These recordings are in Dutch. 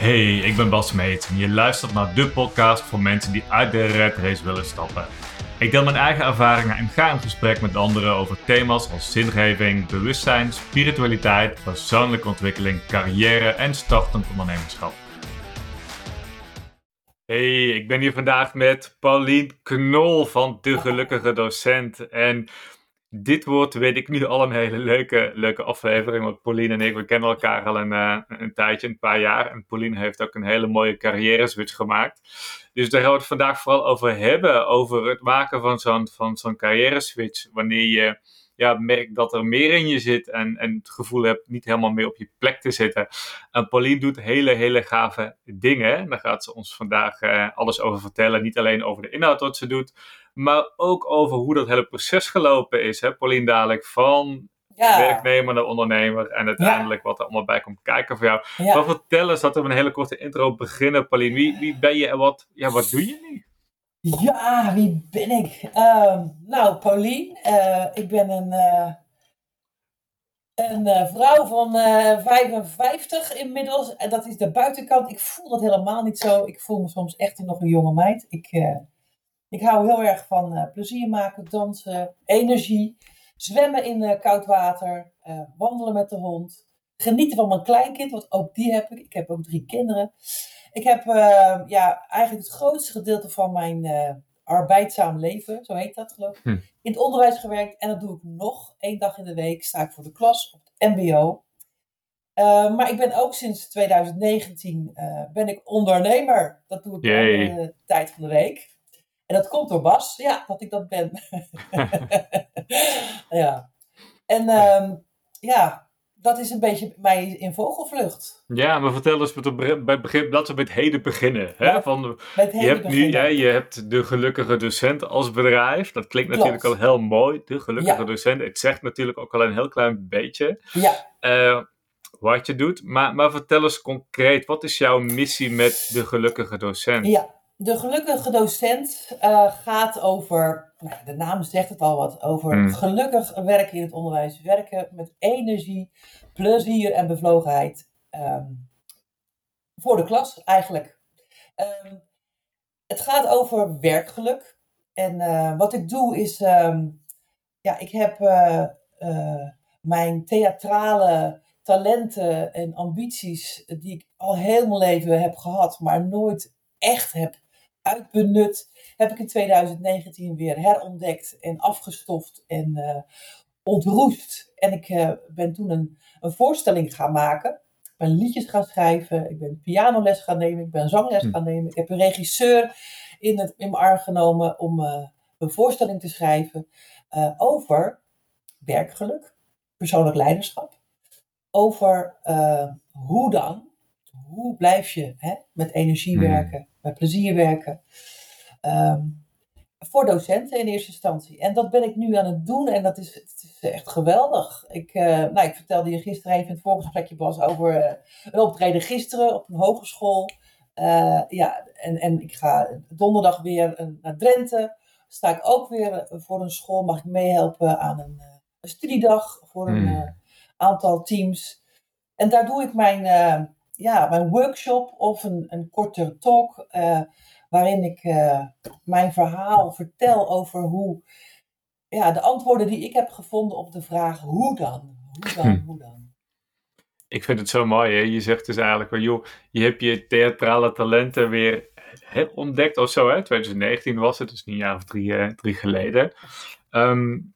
Hey, ik ben Bas Meet en je luistert naar de podcast voor mensen die uit de red race willen stappen. Ik deel mijn eigen ervaringen en ga in gesprek met anderen over thema's als zingeving, bewustzijn, spiritualiteit, persoonlijke ontwikkeling, carrière en startend ondernemerschap. Hey, ik ben hier vandaag met Paulien Knol van De Gelukkige Docent. En dit wordt, weet ik nu, al een hele leuke, leuke aflevering. Want Pauline en ik, we kennen elkaar al een, uh, een tijdje, een paar jaar. En Pauline heeft ook een hele mooie carrière switch gemaakt. Dus daar gaan we het vandaag vooral over hebben. Over het maken van zo'n, van zo'n carrière switch. Wanneer je ja, merkt dat er meer in je zit. En, en het gevoel hebt niet helemaal meer op je plek te zitten. En Pauline doet hele, hele gave dingen. En daar gaat ze ons vandaag uh, alles over vertellen. Niet alleen over de inhoud wat ze doet maar ook over hoe dat hele proces gelopen is. Hè, Paulien, dadelijk van werknemer naar ondernemer en uiteindelijk wat er allemaal bij komt kijken voor jou. Ja. Maar vertel eens, dat we een hele korte intro beginnen, Paulien. Wie, wie ben je en wat, ja, wat doe je nu? Ja, wie ben ik? Uh, nou, Paulien, uh, ik ben een, uh, een uh, vrouw van 55 inmiddels. En dat is de buitenkant. Ik voel dat helemaal niet zo. Ik voel me soms echt nog een jonge meid. Ik ik hou heel erg van uh, plezier maken, dansen, energie, zwemmen in uh, koud water, uh, wandelen met de hond, genieten van mijn kleinkind, want ook die heb ik. Ik heb ook drie kinderen. Ik heb ja, eigenlijk het grootste gedeelte van mijn arbeidzaam leven, zo heet dat geloof ik, hm. in het onderwijs gewerkt. En dat doe ik nog. één dag in de week sta ik voor de klas op het mbo. maar ik ben ook sinds 2019 ben ik ondernemer. Dat doe ik de tijd van de week. En dat komt door Bas, ja, dat ik dat ben. ja. En um, ja, dat is een beetje mij in vogelvlucht. Ja, maar vertel eens bij het begin, laten we met heden beginnen. Hè? Van, je, hebt nu, ja, je hebt de gelukkige docent als bedrijf. Dat klinkt natuurlijk al heel mooi, de gelukkige docent. Het zegt natuurlijk ook al een heel klein beetje ja. Uh, wat je doet. Maar, maar vertel eens concreet, wat is jouw missie met de gelukkige docent? Ja, de gelukkige docent uh, gaat over, nou, de naam zegt het al wat, over hmm. gelukkig werken in het onderwijs. Werken met energie, plezier en bevlogenheid um, voor de klas eigenlijk. Um, het gaat over werkgeluk. En uh, wat ik doe is, um, ja, ik heb uh, mijn theatrale talenten en ambities die ik al heel mijn leven heb gehad, maar nooit echt heb uitbenut, heb ik in 2019 weer herontdekt en afgestoft en uh, ontroest. En ik uh, ben toen een, een voorstelling gaan maken. Ik ben liedjes gaan schrijven, ik ben pianoles gaan nemen, ik ben zangles hm. gaan nemen. Ik heb een regisseur in, het, in mijn arm genomen om uh, een voorstelling te schrijven over werkgeluk, persoonlijk leiderschap. Over hoe dan, hoe blijf je hè, met energie hm. werken, met plezier werken. Ehm, voor docenten in eerste instantie. En dat ben ik nu aan het doen en dat is, het is echt geweldig. Ik, uh, nou, ik vertelde je gisteren even in het voorgesprekje Bas over uh, een optreden gisteren op een hogeschool. Uh, ja, en, en ik ga donderdag weer naar Drenthe. Sta ik ook weer voor een school, mag ik meehelpen aan een, een studiedag voor een hmm. aantal teams. En daar doe ik mijn ja, mijn workshop of een, een korte talk uh, waarin ik uh, mijn verhaal vertel over hoe, ja, de antwoorden die ik heb gevonden op de vraag hoe dan? Hoe dan? Hm. Hoe dan? Ik vind het zo mooi, hè? Je zegt dus eigenlijk, well, joh, je hebt je theatrale talenten weer ontdekt of zo, hè? 2019 was het, dus een jaar of drie, uh, drie geleden. Um,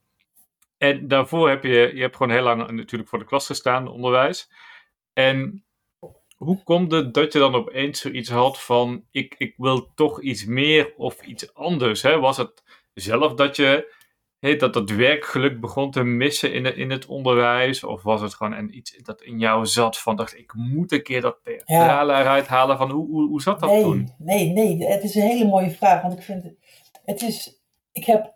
en daarvoor heb je, je hebt gewoon heel lang natuurlijk voor de klas gestaan, onderwijs. En hoe komt het dat je dan opeens zoiets had van: ik, ik wil toch iets meer of iets anders? Hè? Was het zelf dat je hey, dat, dat werkgeluk begon te missen in, in het onderwijs? Of was het gewoon een, iets dat in jou zat van: dacht ik moet een keer dat theatrale ja. eruit halen? Van, hoe, hoe, hoe zat dat nee, toen? Nee, nee, het is een hele mooie vraag. Want ik vind het is, ik heb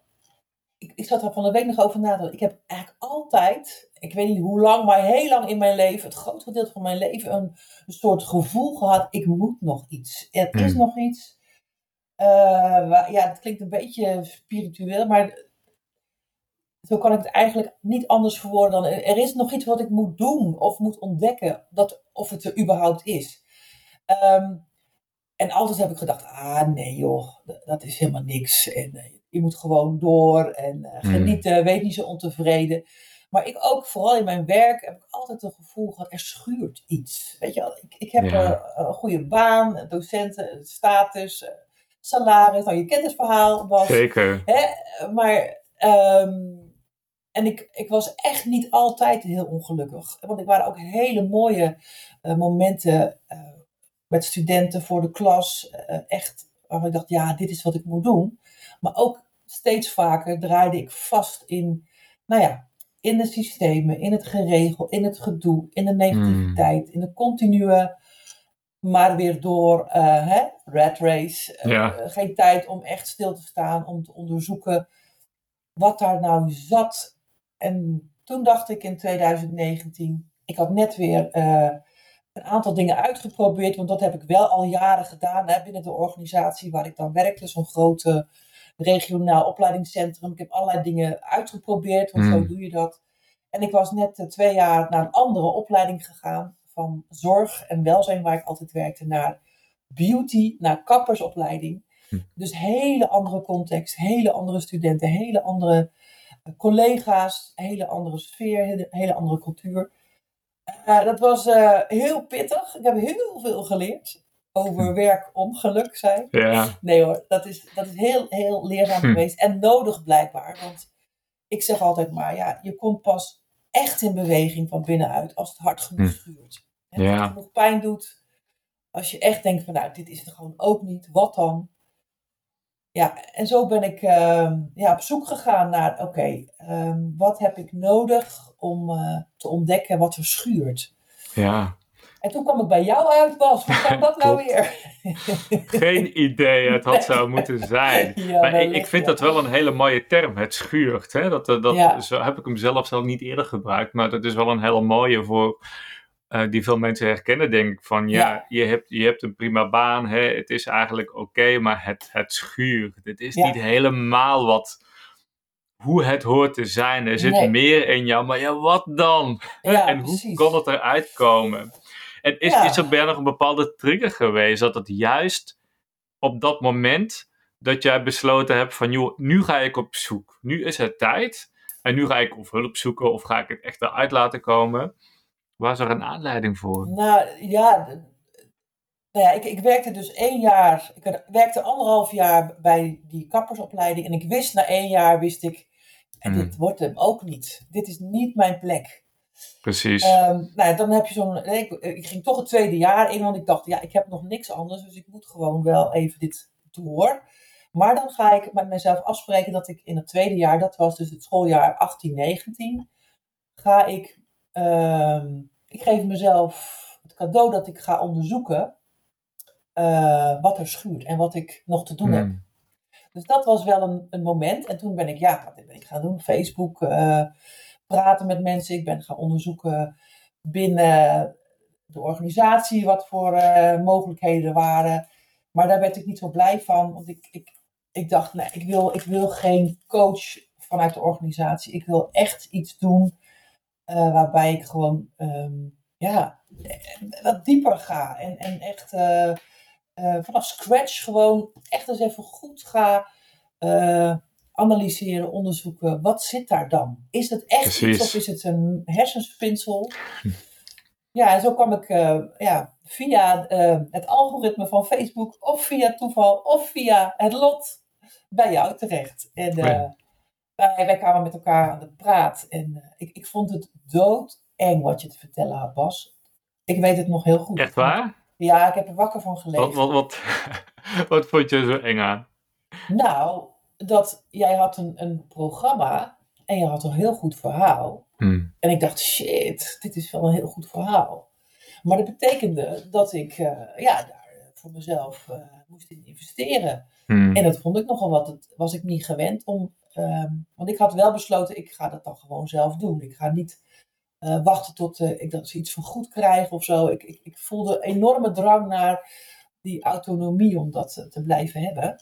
ik, ik zat er van de week nog over na te Ik heb eigenlijk altijd, ik weet niet hoe lang, maar heel lang in mijn leven, het grootste gedeelte van mijn leven, een, een soort gevoel gehad: ik moet nog iets. Er is hmm. nog iets. Uh, ja, het klinkt een beetje spiritueel, maar zo kan ik het eigenlijk niet anders verwoorden dan: er is nog iets wat ik moet doen of moet ontdekken, dat, of het er überhaupt is. Ehm, en altijd heb ik gedacht, ah nee joh, dat is helemaal niks. En uh, je moet gewoon door en uh, genieten, weet niet zo ontevreden. Maar ik ook, vooral in mijn werk, heb ik altijd het gevoel gehad, er schuurt iets. Weet je wel, ik, ik heb een goede baan, docenten, status, salaris. Nou, je kent het verhaal. Was, Zeker. Hè? Maar, ehm, en ik, ik was echt niet altijd heel ongelukkig. Want ik waren ook hele mooie uh, momenten uh, met studenten voor de klas. Uh, echt, waar ik dacht, ja, dit is wat ik moet doen. Maar ook steeds vaker draaide ik vast in, nou ja, in de systemen, in het geregel, in het gedoe, in de negativiteit, mm. in de continue, maar weer door, uh, hè, rat race. Uh, ja. Geen tijd om echt stil te staan, om te onderzoeken wat daar nou zat. En toen dacht ik in 2019, ik had net weer uh, een aantal dingen uitgeprobeerd, want dat heb ik wel al jaren gedaan hè, binnen de organisatie waar ik dan werkte, zo'n grote regionaal opleidingscentrum. Ik heb allerlei dingen uitgeprobeerd, want zo doe je dat. En ik was net twee jaar naar een andere opleiding gegaan, van zorg en welzijn, waar ik altijd werkte, naar beauty, naar kappersopleiding. Hm. Dus hele andere context, hele andere studenten, hele andere collega's, hele andere sfeer, hele, hele andere cultuur. Uh, dat was uh, heel pittig. Ik heb heel veel geleerd over werk om geluk zijn. Ja. Nee hoor, dat is, dat is heel, heel leerzaam hm. geweest en nodig blijkbaar. Want ik zeg altijd maar, ja, je komt pas echt in beweging van binnenuit als het hard genoeg hm. schuurt. En als het genoeg pijn doet. Als je echt denkt van, nou, dit is het gewoon ook niet. Wat dan? Ja, en zo ben ik uh, ja, op zoek gegaan naar, oké, okay, um, wat heb ik nodig om uh, te ontdekken wat er schuurt? Ja. En toen kwam ik bij jou uit, Bas. Hoe kan dat nou weer? Geen idee, het had zo moeten zijn. Ja, maar ik, ik, vind dat wel een hele mooie term, het schuurt. Hè? Dat, dat, ja. Zo heb ik hem zelf zelf niet eerder gebruikt, maar dat is wel een hele mooie voor... Uh, die veel mensen herkennen, denk ik. Van ja, ja, Je, hebt, je hebt een prima baan, hè? het is eigenlijk oké, maar het, het schuurt. Het is niet helemaal wat, hoe het hoort te zijn. Er zit nee. meer in jou, maar ja, wat dan? en hoe precies. kan het eruit komen? En is, is er bij nog een bepaalde trigger geweest dat het juist op dat moment dat jij besloten hebt van joh, nu ga ik op zoek. Nu is het tijd. En nu ga ik of hulp zoeken of ga ik het echt eruit laten komen. Was er een aanleiding voor? Nou ja, nou ja ik, ik werkte dus één jaar, ik werkte anderhalf jaar bij die kappersopleiding. En ik wist na één jaar, wist ik, en dit hmm. wordt hem ook niet. Dit is niet mijn plek. Precies. Um, nou, dan heb je zo'n. Ik, ik, ging toch het tweede jaar in, want ik dacht, ja, ik heb nog niks anders, dus ik moet gewoon wel even dit door. Maar dan ga ik met mezelf afspreken dat ik in het tweede jaar, dat was dus het schooljaar 18-19, ga ik. Um, ik geef mezelf het cadeau dat ik ga onderzoeken uh, wat er schuurt en wat ik nog te doen heb. Hmm. Dus dat was wel een, een, moment. En toen ben ik, ja, wat ben ik gaan doen? Facebook. Uh, praten met mensen. Ik ben gaan onderzoeken binnen de organisatie wat voor uh, mogelijkheden waren. Maar daar werd ik niet zo blij van. Want ik, ik, ik dacht, nee, ik wil, ik wil geen coach vanuit de organisatie. Ik wil echt iets doen uh, waarbij ik gewoon um, ja, wat dieper ga. En, en echt uh, vanaf scratch gewoon echt eens even goed ga analyseren, onderzoeken, wat zit daar dan? Is het echt Precies. iets of is het een hersenspinsel? Ja, en zo kwam ik uh, ja, via uh, het algoritme van Facebook of via toeval of via het lot bij jou terecht. En uh, wij, wij, kwamen met elkaar aan de praat en ik, ik vond het doodeng wat je te vertellen had, Bas. Ik weet het nog heel goed. Echt waar? Ja, ik heb er wakker van gelezen. Wat, wat, wat, wat vond je zo eng aan? Nou, dat jij had een, een programma en je had een heel goed verhaal. Hmm. En ik dacht, shit, dit is wel een heel goed verhaal. Maar dat betekende dat ik uh, ja, daar voor mezelf uh, moest in investeren. Hmm. En dat vond ik nogal wat. Dat was ik niet gewend om. Um, want ik had wel besloten, ik ga dat dan gewoon zelf doen. Ik ga niet uh, wachten tot ik dat iets van goed krijg of zo. Ik, ik, ik voelde enorme drang naar die autonomie om dat te blijven hebben.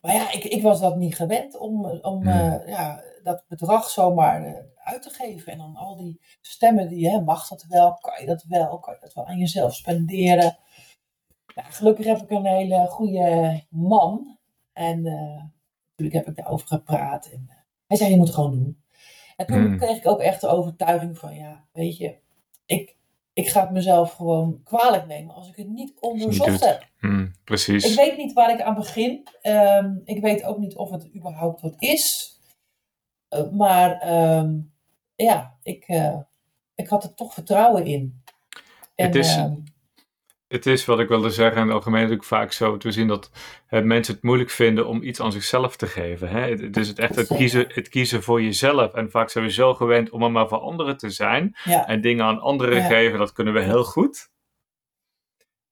Maar ja, ik, ik was dat niet gewend om, om uh, ja, dat bedrag zomaar uh, uit te geven. En dan al die stemmen die, hè, mag dat wel, kan je dat wel, kan je dat wel aan jezelf spenderen. Ja, gelukkig heb ik een hele goede man. En uh, natuurlijk heb ik daarover gepraat. En hij zei, je moet het gewoon doen. En toen hmm. kreeg ik ook echt de overtuiging van, ja, weet je, ik, ik ga het mezelf gewoon kwalijk nemen als ik het niet onderzocht heb. Hmm, precies. Ik weet niet waar ik aan begin. Um, ik weet ook niet of het überhaupt wat is. Uh, maar um, ja, ik, uh, ik had er toch vertrouwen in. En, het is, um, het is wat ik wilde zeggen, in het algemeen natuurlijk vaak zo te zien dat hè, mensen het moeilijk vinden om iets aan zichzelf te geven. Hè? Het, is het echt het kiezen, het kiezen voor jezelf. En vaak zijn we zo gewend om er maar voor anderen te zijn. Ja. En dingen aan anderen ja. geven, dat kunnen we heel goed.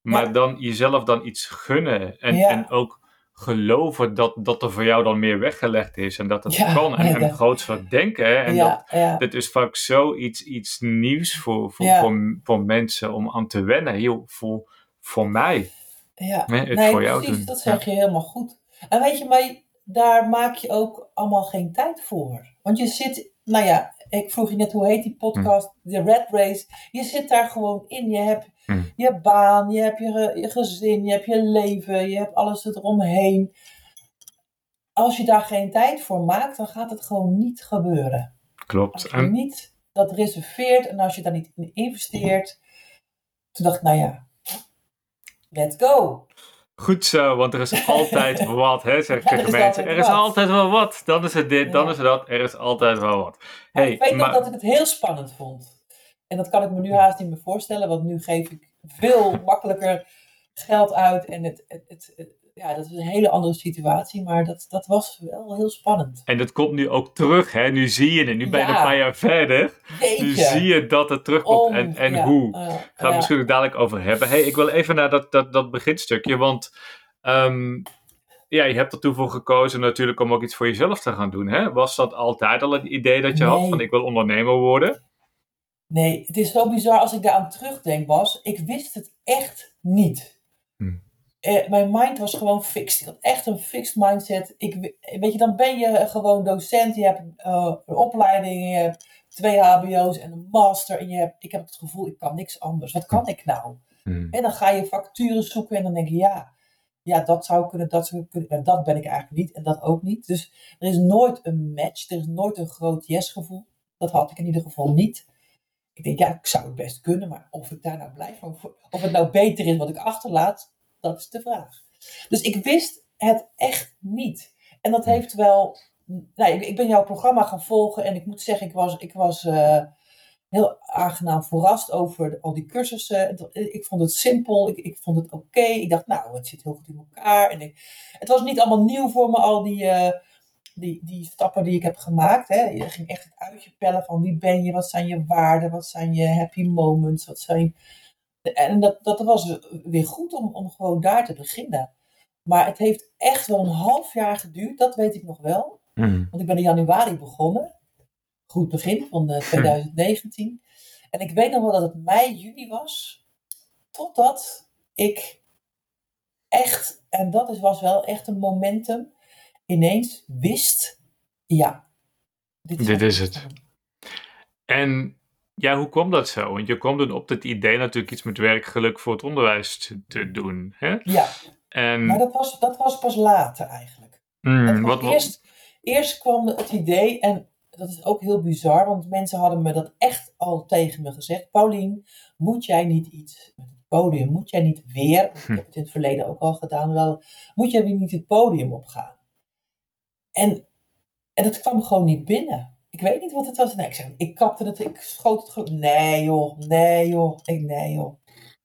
Maar ja. dan jezelf dan iets gunnen. En, en ook geloven dat, dat er voor jou dan meer weggelegd is. En dat het kan. En, en groots verdenken. Hè? En dat, dit is vaak zoiets iets nieuws voor, voor, voor, voor, mensen om aan te wennen. Heel voor, voor mij. Ja, nee, het nee, voor jou precies, doen. dat zeg je helemaal goed. En weet je, maar daar maak je ook allemaal geen tijd voor. Want je zit, nou ja, ik vroeg je net hoe heet die podcast, hm. de Red Race. Je zit daar gewoon in. Je hebt hm. je baan, je hebt je, je gezin, je hebt je leven, je hebt alles eromheen. Als je daar geen tijd voor maakt, dan gaat het gewoon niet gebeuren. Klopt. Als je en... niet dat reserveert en als je daar niet in investeert. Toen dacht ik, nou ja, let's go. Goed zo, want er is altijd wat, hè, zeg ik tegen mensen. Er is wat. altijd wel wat. Dan is het dit, dan ja. is het dat. Er is altijd wel wat. Hey, ik weet maar... nog dat ik het heel spannend vond. En dat kan ik me nu haast niet meer voorstellen, want nu geef ik veel makkelijker geld uit. En het, het, het, ja, dat is een hele andere situatie, maar dat, dat was wel heel spannend. En dat komt nu ook terug, hè? Nu zie je het, nu ben je ja. een paar jaar verder. Jeetje. Nu zie je dat het terugkomt Om, en, en ja, hoe. uh, Gaan we misschien ook dadelijk over hebben. Hey, ik wil even naar dat, dat, dat beginstukje, want um, ja, je hebt ertoe voor gekozen natuurlijk om ook iets voor jezelf te gaan doen. Hè? Was dat altijd al het idee dat je Nee. had van ik wil ondernemer worden? Nee, het is zo bizar als ik daaraan terugdenk, Bas. Ik wist het echt niet. Hm. Eh, mijn mind was gewoon fixed. Ik had echt een fixed mindset. Ik, we- weet je, dan ben je gewoon docent. Je hebt eh, een opleiding. Je hebt twee hbo's en een master. En je hebt, ik heb het gevoel, ik kan niks anders. Wat kan ik nou? Hm. En dan ga je facturen zoeken en dan denk je, ja, ja dat zou kunnen, dat zou kunnen. En dat ben ik eigenlijk niet en dat ook niet. Dus er is nooit een match. Er is nooit een groot yes-gevoel. Dat had ik in ieder geval niet. Ik denk, ja, ik zou het best kunnen, maar of ik daar nou blij van word, of het nou beter is wat ik achterlaat, dat is de vraag. Dus ik wist het echt niet. En dat heeft wel. Nou, ik, ik ben jouw programma gaan volgen en ik moet zeggen, ik was, ik was eh, heel aangenaam verrast over de- al die cursussen. Het- Ik vond het simpel, ik, ik vond het oké. Ik dacht, nou, het zit heel goed in elkaar. En ik, het was niet allemaal nieuw voor me, al die, eh, die, die stappen die ik heb gemaakt. Hè. Je ging echt het uitje pellen van wie ben je, wat zijn je waarden, wat zijn je happy moments, wat zijn... En dat, dat was weer goed om, om gewoon daar te beginnen. Maar het heeft echt wel een half jaar geduurd, dat weet ik nog wel. Hm. Want ik ben in januari begonnen. Goed begin van eh, 2019. En ik weet nog wel dat het mei, juni was. Totdat ik echt, en dat is, was wel echt een momentum, ineens wist, ja. Dit, Dit is het. En ja, hoe kwam dat zo? Want je kwam dan op het idee natuurlijk iets met werkgeluk voor het onderwijs te, doen. Hè? Ja, En maar dat was, dat was pas later eigenlijk. mm, wat, wat- eerst, eerst kwam het idee, en dat is ook heel bizar, want mensen hadden me dat echt al tegen me gezegd. Paulien, moet jij niet iets met het podium, moet jij niet weer, want ik Hm. heb het in het verleden ook al gedaan, wel, moet jij weer niet het podium opgaan? En, dat kwam gewoon niet binnen. Ik weet niet wat het was. Nee, ik, zeg, ik kapte het, ik schoot het gewoon. Nee joh, nee joh, ik, nee joh,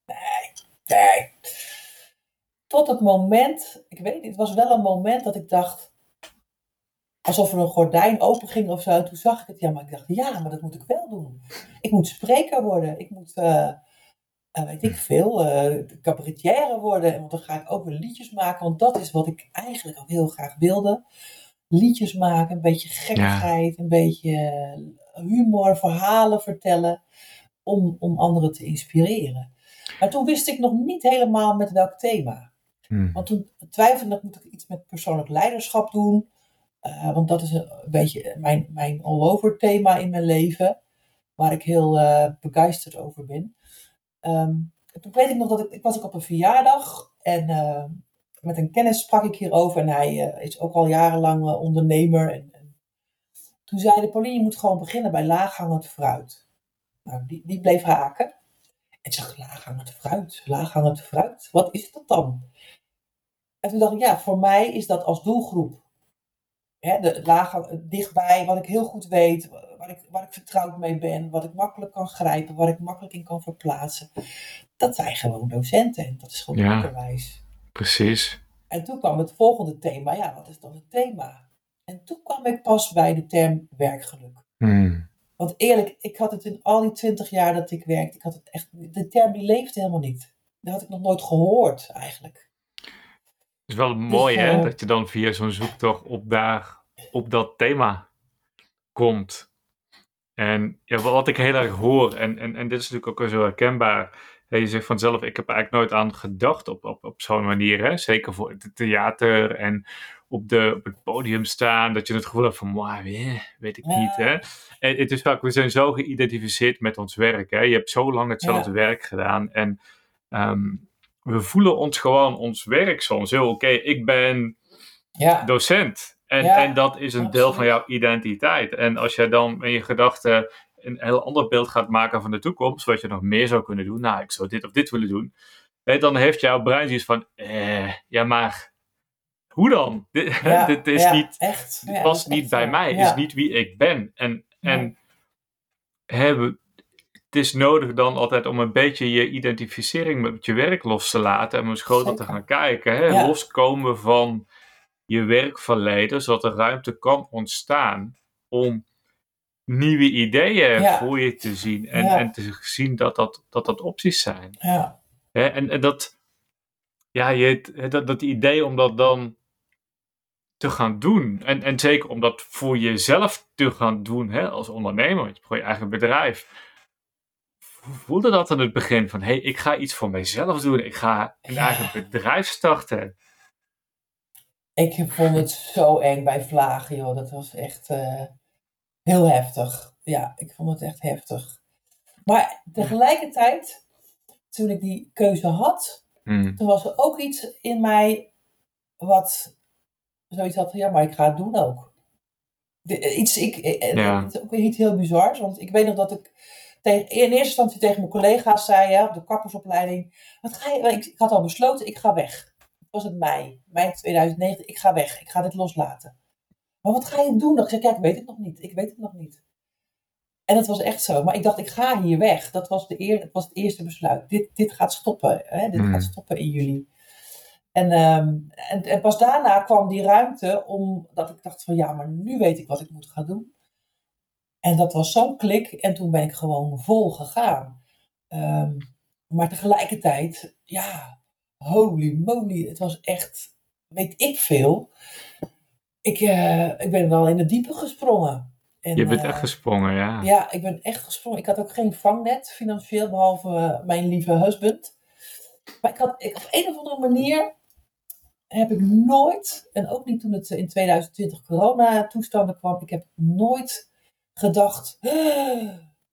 nee, nee. Tot het moment, ik weet niet, het was wel een moment dat ik dacht, alsof er een gordijn open ging of zo. Toen zag ik het, ja, maar ik dacht, ja, maar dat moet ik wel doen. Ik moet spreker worden, ik moet, eh, weet ik veel, cabaretière worden. Want dan ga ik ook weer liedjes maken, want dat is wat ik eigenlijk ook heel graag wilde. Liedjes maken, een beetje gekkigheid, een beetje humor, verhalen vertellen, om, om anderen te inspireren. Maar toen wist ik nog niet helemaal met welk thema. hm. Want toen twijfelde ik, moet ik iets met persoonlijk leiderschap doen? Uh, want dat is een beetje mijn, mijn all-over thema in mijn leven. Waar ik heel uh, begeisterd over ben. Um, toen weet ik nog dat ik, ik was ook op een verjaardag. En uh, met een kennis sprak ik hierover. En hij is ook al jarenlang ondernemer. En, en, toen zei de Pauline, je moet gewoon beginnen bij laaghangend fruit. Nou, die, die bleef haken. En ik zag laaghangend fruit, laaghangend fruit. Wat is dat dan? En toen dacht ik, ja, voor mij is dat als doelgroep. Hè, de laag, dichtbij, wat ik heel goed weet, waar ik, waar ik vertrouwd mee ben, wat ik makkelijk kan grijpen, waar ik makkelijk in kan verplaatsen. Dat zijn gewoon docenten en dat is gewoon ja, onderwijs. Precies. En toen kwam het volgende thema, ja, wat is dan het thema? En toen kwam ik pas bij de term werkgeluk. Hmm. Want eerlijk, ik had het in al die twintig jaar dat ik werkte, ik had het echt, de term die leefde helemaal niet. Dat had ik nog nooit gehoord eigenlijk. Het is wel mooi hè, dat je dan via zo'n zoektocht op, daar, op dat thema komt. En ja, wat ik heel erg hoor, en, en, en dit is natuurlijk ook zo herkenbaar. Je zegt vanzelf, ik heb eigenlijk nooit aan gedacht op, op, op zo'n manier. Hè? Zeker voor het theater en op, de, op het podium staan. Dat je het gevoel hebt van, wow, weet ik niet. Hè? En het is vaak, we zijn zo geïdentificeerd met ons werk. Hè? Je hebt zo lang hetzelfde werk gedaan. En ehm, we voelen ons gewoon ons werk soms heel oké. ik ben ja. docent. En, en dat is een deel van jouw identiteit. En als jij dan in je gedachten een heel ander beeld gaat maken van de toekomst, wat je nog meer zou kunnen doen, nou, ik zou dit of dit willen doen, dan heeft jouw brein zoiets van, eh, ja, maar hoe dan? Dit, dit is niet, echt. dit past niet bij mij, is niet wie ik ben. En, en hebben, het is nodig dan altijd om een beetje je identificering met je werk los te laten en eens groter te gaan kijken. Hè? Loskomen van je werkverleden, zodat er ruimte kan ontstaan om nieuwe ideeën voor je te zien en, en te zien dat dat, dat, dat opties zijn. Ja. En, en dat, ja, je, dat, dat idee om dat dan te gaan doen. En, en zeker om dat voor jezelf te gaan doen hè, als ondernemer, voor je eigen bedrijf voelde dat in het begin? Van, hé, hey, ik ga iets voor mezelf doen. Ik ga een eigen bedrijf starten. Ik vond het zo eng bij Vlagen, joh. Dat was echt uh, heel heftig. Ja, ik vond het echt heftig. Maar tegelijkertijd, toen ik die keuze had, hmm. toen was er ook iets in mij wat zoiets had van, ja, maar ik ga het doen ook. iets, ik, eh, eh, ja. Het is ook iets heel bizars, want ik weet nog dat ik tegen, in eerste instantie tegen mijn collega's zei, hè, op de kappersopleiding, wat ga je, ik, ik, had al besloten, ik ga weg. Het was het mei, mei 2009, ik ga weg, ik ga dit loslaten. Maar wat ga je doen? Ik zei, kijk, ik weet het nog niet, ik weet het nog niet. En dat was echt zo. Maar ik dacht, ik ga hier weg. Dat was, de eer, dat was het eerste besluit. Dit, dit gaat stoppen. Hè? Dit gaat hmm. stoppen in juli. En, ehm, en, en, pas daarna kwam die ruimte omdat ik dacht van ja, maar nu weet ik wat ik moet gaan doen. En dat was zo'n klik en toen ben ik gewoon vol gegaan. Ehm, maar tegelijkertijd, ja, holy moly, het was echt, weet ik veel. Ik, uh, ik ben wel in de diepe gesprongen. En, je bent echt eh, gesprongen, ja. Ja, ik ben echt gesprongen. Ik had ook geen vangnet financieel, behalve uh, mijn lieve husband. Maar ik had ik, op een of andere manier heb ik nooit, en ook niet toen het in 2020 corona-toestanden kwam, ik heb nooit gedacht,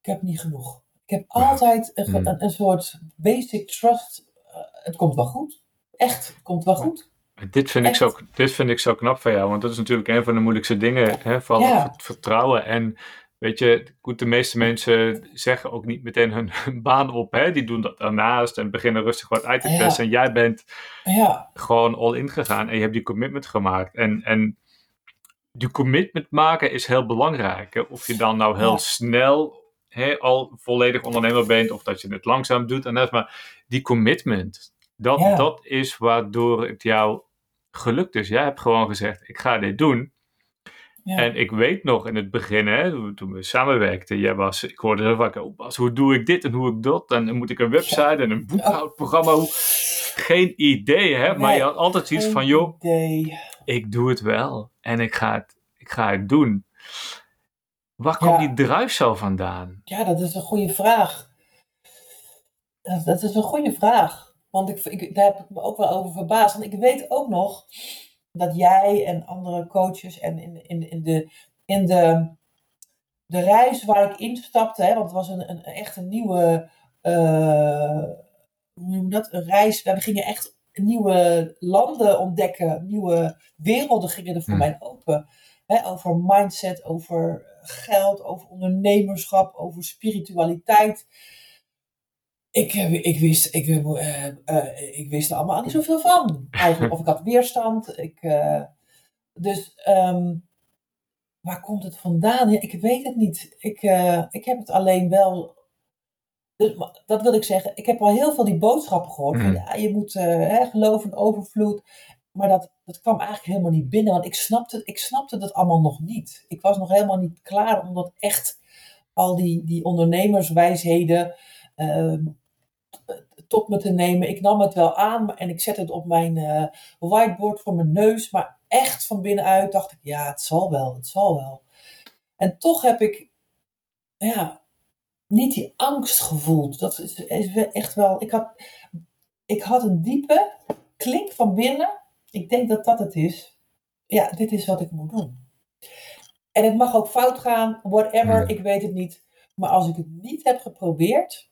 ik heb niet genoeg. Ik heb altijd een, hmm. een, een soort basic trust. Uh, het komt wel goed. Echt, het komt wel goed. Dit vind, ik zo, dit vind ik zo knap van jou, want dat is natuurlijk een van de moeilijkste dingen. Hè, ja. vertrouwen. En weet je, goed, de meeste mensen zeggen ook niet meteen hun, baan op. Hè? Die doen dat daarnaast en beginnen rustig wat uit te testen. En jij bent ja. gewoon all in gegaan en je hebt die commitment gemaakt. En, en die commitment maken is heel belangrijk. Hè? Of je dan nou heel snel al volledig ondernemer bent of dat je het langzaam doet. En dat, maar die commitment, dat, dat is waardoor het jou gelukt is. Jij hebt gewoon gezegd, ik ga dit doen. Ja. En ik weet nog in het begin, hè, toen we samenwerkten, jij was, ik hoorde heel vaak, oh Bas, hoe doe ik dit en hoe ik dat? En dan moet ik een website en een boekhoudprogramma. Hoe... Geen idee, hè? Maar je had altijd iets van, joh, ik doe het wel en ik ga het, ik ga het doen. Waar komt die drive zo vandaan? Ja, dat is een goede vraag. Dat, dat is een goede vraag. Want ik, ik, daar heb ik me ook wel over verbaasd. Want ik weet ook nog dat jij en andere coaches en in, in, in, de, in de, de reis waar ik instapte, hè, want het was een, een, echt een nieuwe, uh, hoe noem je dat, een reis, we gingen echt nieuwe landen ontdekken, nieuwe werelden gingen er voor hmm. mij open. Hè, over mindset, over geld, over ondernemerschap, over spiritualiteit. Ik, eh, ik, wist, ik, uh, uh, ik wist er allemaal niet zoveel van. Eigenlijk. Of ik had weerstand. Ik, dus um, waar komt het vandaan? Ja, ik weet het niet. Ik, ik heb het alleen wel. Dus, dat wil ik zeggen. Ik heb al heel veel die boodschappen gehoord. Van, hmm. ja, je moet hè, geloven overvloed. Maar dat, dat kwam eigenlijk helemaal niet binnen. Want ik snapte, ik snapte dat allemaal nog niet. Ik was nog helemaal niet klaar om dat echt. Al die, die ondernemerswijsheden. Uh, tot me te nemen. Ik nam het wel aan en ik zette het op mijn uh, whiteboard voor mijn neus. Maar echt van binnenuit dacht ik, ja, het zal wel, het zal wel. En toch heb ik, ja, niet die angst gevoeld. Dat is, echt wel, ik had, ik had een diepe klik van binnen. Ik denk dat dat het is. Ja, dit is wat ik moet doen. En het mag ook fout gaan, whatever, ik weet het niet. Maar als ik het niet heb geprobeerd,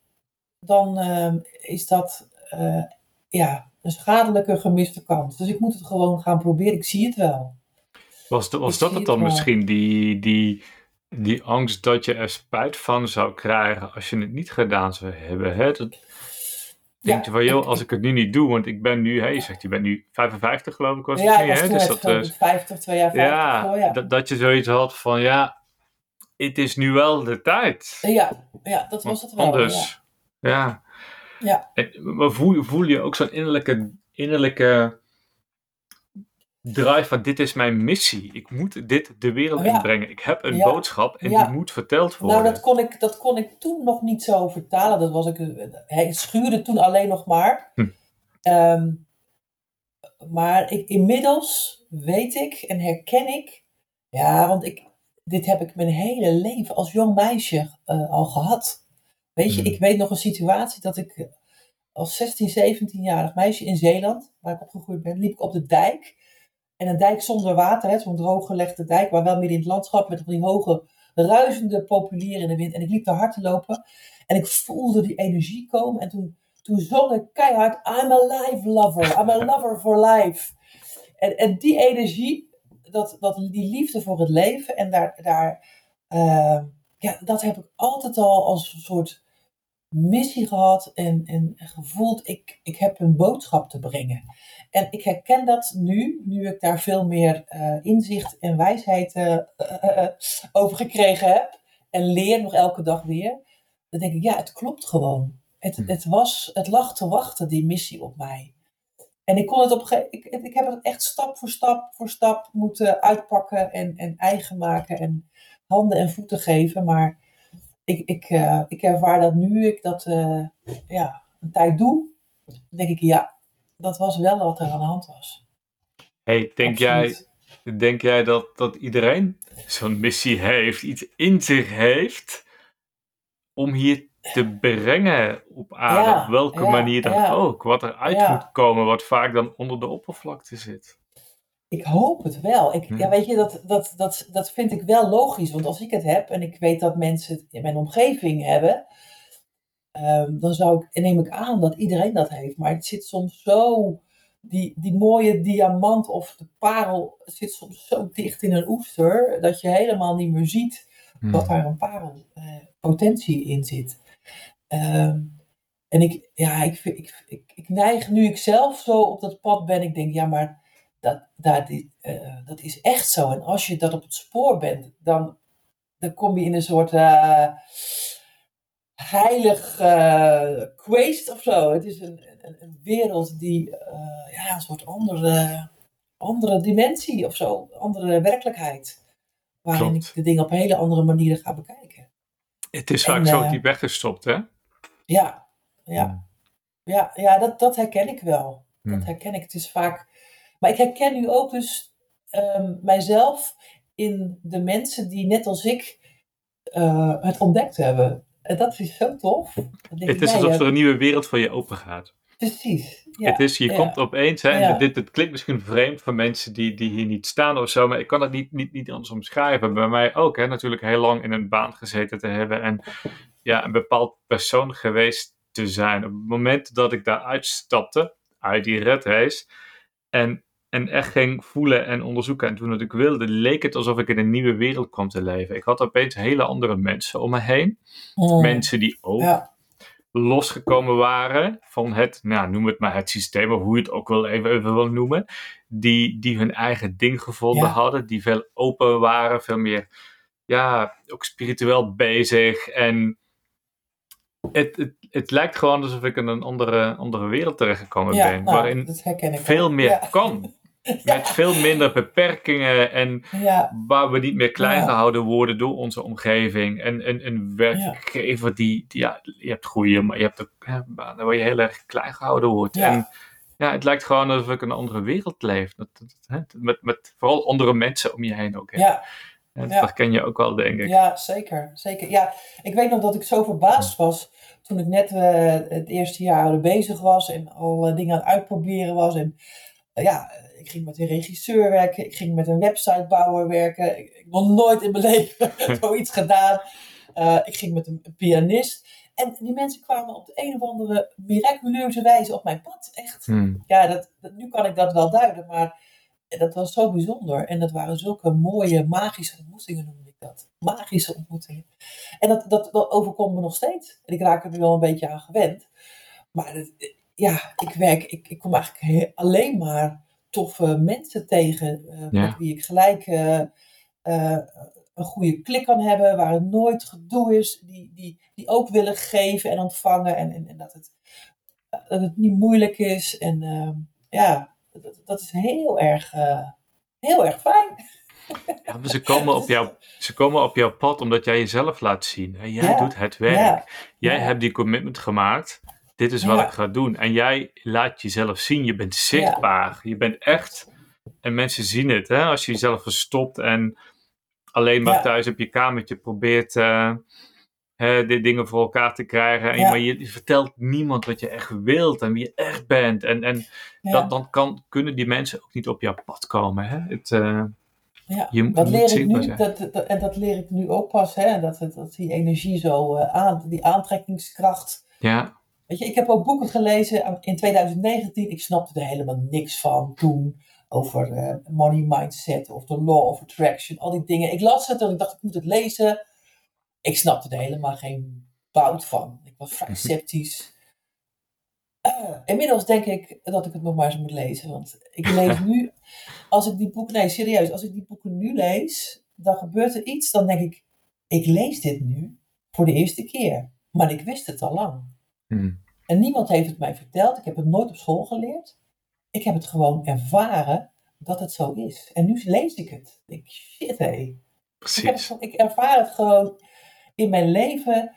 dan ehm, is dat uh, ja, een schadelijke gemiste kans. Dus ik moet het gewoon gaan proberen. Ik zie het wel. Was, was dat het dan misschien, die, die, die angst dat je er spijt van zou krijgen als je het niet gedaan zou hebben? Hè? Dat, denk je van, joh, als ik het nu niet doe, want ik ben nu, hè, je zegt, je bent nu 55 geloof ik, was ja, het hè? Dus dat, uh, 50, twee jaar 50. Ja, ja. Dat, dat je zoiets had van, ja, het is nu wel de tijd. Ja, ja dat was het wel. Anders, ja. ja. maar voel, voel je ook zo'n innerlijke, innerlijke drive van dit is mijn missie. Ik moet dit de wereld inbrengen. Ik heb een boodschap en die moet verteld worden. Nou, dat kon, ik, dat kon ik toen nog niet zo vertalen. Dat was ik, hij schuurde toen alleen nog maar. Hm. Ehm, maar ik, inmiddels weet ik en herken ik, ja, want ik, dit heb ik mijn hele leven als jong meisje uh, al gehad. Weet je, hmm. ik weet nog een situatie dat ik eh, als 16, 17-jarig meisje in Zeeland, waar ik opgegroeid ben, liep ik op de dijk. En een dijk zonder water, zo'n drooggelegde dijk, maar wel midden in het landschap met die hoge, ruisende populieren in de wind. En ik liep daar hard te lopen en ik voelde die energie komen. En toen, toen zong ik keihard, I'm a life lover, I'm a lover for life. En, en die energie, dat, dat, die liefde voor het leven en daar, daar uh, ja, dat heb ik altijd al als een soort missie gehad en, en gevoeld, ik, ik heb een boodschap te brengen. En ik herken dat nu, nu ik daar veel meer uh, inzicht en wijsheid uh, uh, over gekregen heb. En leer nog elke dag weer. Dan denk ik, ja, het klopt gewoon. Het, hm. het, was, het lag te wachten, die missie op mij. En ik kon het op ik, ik heb het echt stap voor stap voor stap moeten uitpakken en, en eigen maken en handen en voeten geven. Maar ik, ik, uh, ik ervaar dat nu ik dat uh, ja, een tijd doe, denk ik ja, dat was wel wat er aan de hand was. Hey, denk jij, denk jij dat, dat iedereen zo'n missie heeft, iets in zich heeft om hier te brengen op aarde, op welke manier dan ook, wat eruit moet komen, wat vaak dan onder de oppervlakte zit? Ik hoop het wel. Ik, ja, weet je, dat, dat, dat, dat vind ik wel logisch. Want als ik het heb en ik weet dat mensen het in mijn omgeving hebben, um, dan zou ik, neem ik aan dat iedereen dat heeft. Maar het zit soms zo, die, die mooie diamant of de parel zit soms zo dicht in een oester, dat je helemaal niet meer ziet hmm. dat daar een parel uh, potentie in zit. Um, en ik, ja, ik, ik, ik, ik neig nu ik zelf zo op dat pad ben, ik denk, ja, maar dat, dat, uh, dat is echt zo. En als je dat op het spoor bent, dan, dan kom je in een soort uh, heilig uh, quest of zo. Het is een, een, een wereld die, ja, een soort andere, andere dimensie of zo, andere werkelijkheid. Waarin ik de dingen op hele andere manieren ga bekijken. Het is vaak zo diep weggestopt, hè? Ja, ja. Hmm. Ja, ja dat, dat herken ik wel. Dat hmm. herken ik. Het is vaak maar ik herken nu ook dus um, mijzelf in de mensen die net als ik uh, het ontdekt hebben. En dat is zo tof. Het is alsof er een nieuwe wereld voor je open gaat. Precies. Ja, het is, je komt opeens, hè, dit, dit klinkt misschien vreemd voor mensen die, die hier niet staan of zo, maar ik kan het niet, niet, niet anders omschrijven. Bij mij ook, hè, natuurlijk heel lang in een baan gezeten te hebben en ja, een bepaald persoon geweest te zijn. Op het moment dat ik daar uitstapte, uit die red race, en, en echt ging voelen en onderzoeken en doen wat ik wilde, leek het alsof ik in een nieuwe wereld kwam te leven. Ik had opeens hele andere mensen om me heen. Oh. Mensen die ook ja losgekomen waren van het, nou, noem het maar het systeem, of hoe je het ook wel even, even wil noemen, die, die hun eigen ding gevonden hadden, die veel open waren, veel meer, ja, ook spiritueel bezig. En het, het, het lijkt gewoon alsof ik in een andere, andere wereld terechtgekomen ben, nou, waarin veel meer kan. Met veel minder beperkingen en waar we niet meer klein gehouden worden door onze omgeving. En een, een werkgever die, die, ja, je hebt goede, maar je hebt ook ja, banen waar je heel erg klein gehouden wordt. En ja, het lijkt gewoon alsof ik in een andere wereld leef. Dat, met, met vooral andere mensen om je heen ook. Hè. Ja. Dat herken je ook wel, denk ik. Ja, zeker. zeker. Ja, ik weet nog dat ik zo verbaasd was toen ik net uh, het eerste jaar bezig was en al dingen aan het uitproberen was. En uh, ja, ik ging met een regisseur werken, ik ging met een websitebouwer werken. Ik, heb nog nooit in mijn leven zoiets gedaan. Uh, ik ging met een, pianist. En die mensen kwamen op de een of andere miraculeuze wijze op mijn pad. Echt. Hmm. Ja, dat, nu kan ik dat wel duiden, maar dat was zo bijzonder. En dat waren zulke mooie, magische ontmoetingen, noemde ik dat. Magische ontmoetingen. En dat, dat, dat overkomt me nog steeds. En ik raak er nu wel een beetje aan gewend. Maar ja, ik werk, ik, ik kom eigenlijk alleen maar toffe mensen tegen. Uh, Met wie ik gelijk uh, uh, een goede klik kan hebben. Waar het nooit gedoe is. Die, die, die ook willen geven en ontvangen. En, en, en dat, het, dat het niet moeilijk is. En ehm, ja, dat, dat, is heel erg, heel erg fijn. Ja, ze, komen op jou, ze komen op jouw pad omdat jij jezelf laat zien. En jij doet het werk. Jij hebt die commitment gemaakt dit is wat ik ga doen. En jij laat jezelf zien, je bent zichtbaar, je bent echt. En mensen zien het, hè? als je jezelf verstopt en alleen maar thuis op je kamertje probeert uh, hè, de dingen voor elkaar te krijgen. En, Maar je, vertelt niemand wat je echt wilt en wie je echt bent. En, en dat, dan kan, kunnen die mensen ook niet op jouw pad komen. Hè? Het, uh, ja, je dat leer ik nu, dat, en dat leer ik nu ook pas, hè? Dat, dat die energie zo uh, aan, die aantrekkingskracht. Ja. Weet je, ik heb ook boeken gelezen in 2019. Ik snapte er helemaal niks van toen. Over uh, money mindset of de law of attraction. Al die dingen. Ik las het en ik dacht, ik moet het lezen. Ik snapte er helemaal geen bout van. Ik was vrij mhm. sceptisch. Uh, inmiddels denk ik dat ik het nog maar eens moet lezen. Want ik lees nu, als ik die boeken, nee serieus, als ik die boeken nu lees, dan gebeurt er iets. Dan denk ik, ik lees dit nu voor de eerste keer. Maar ik wist het al lang. Hmm. En niemand heeft het mij verteld. Ik heb het nooit op school geleerd. Ik heb het gewoon ervaren dat het zo is. En nu lees ik het. Ik denk, shit hé. Precies. Ik, ik ervaar het gewoon in mijn leven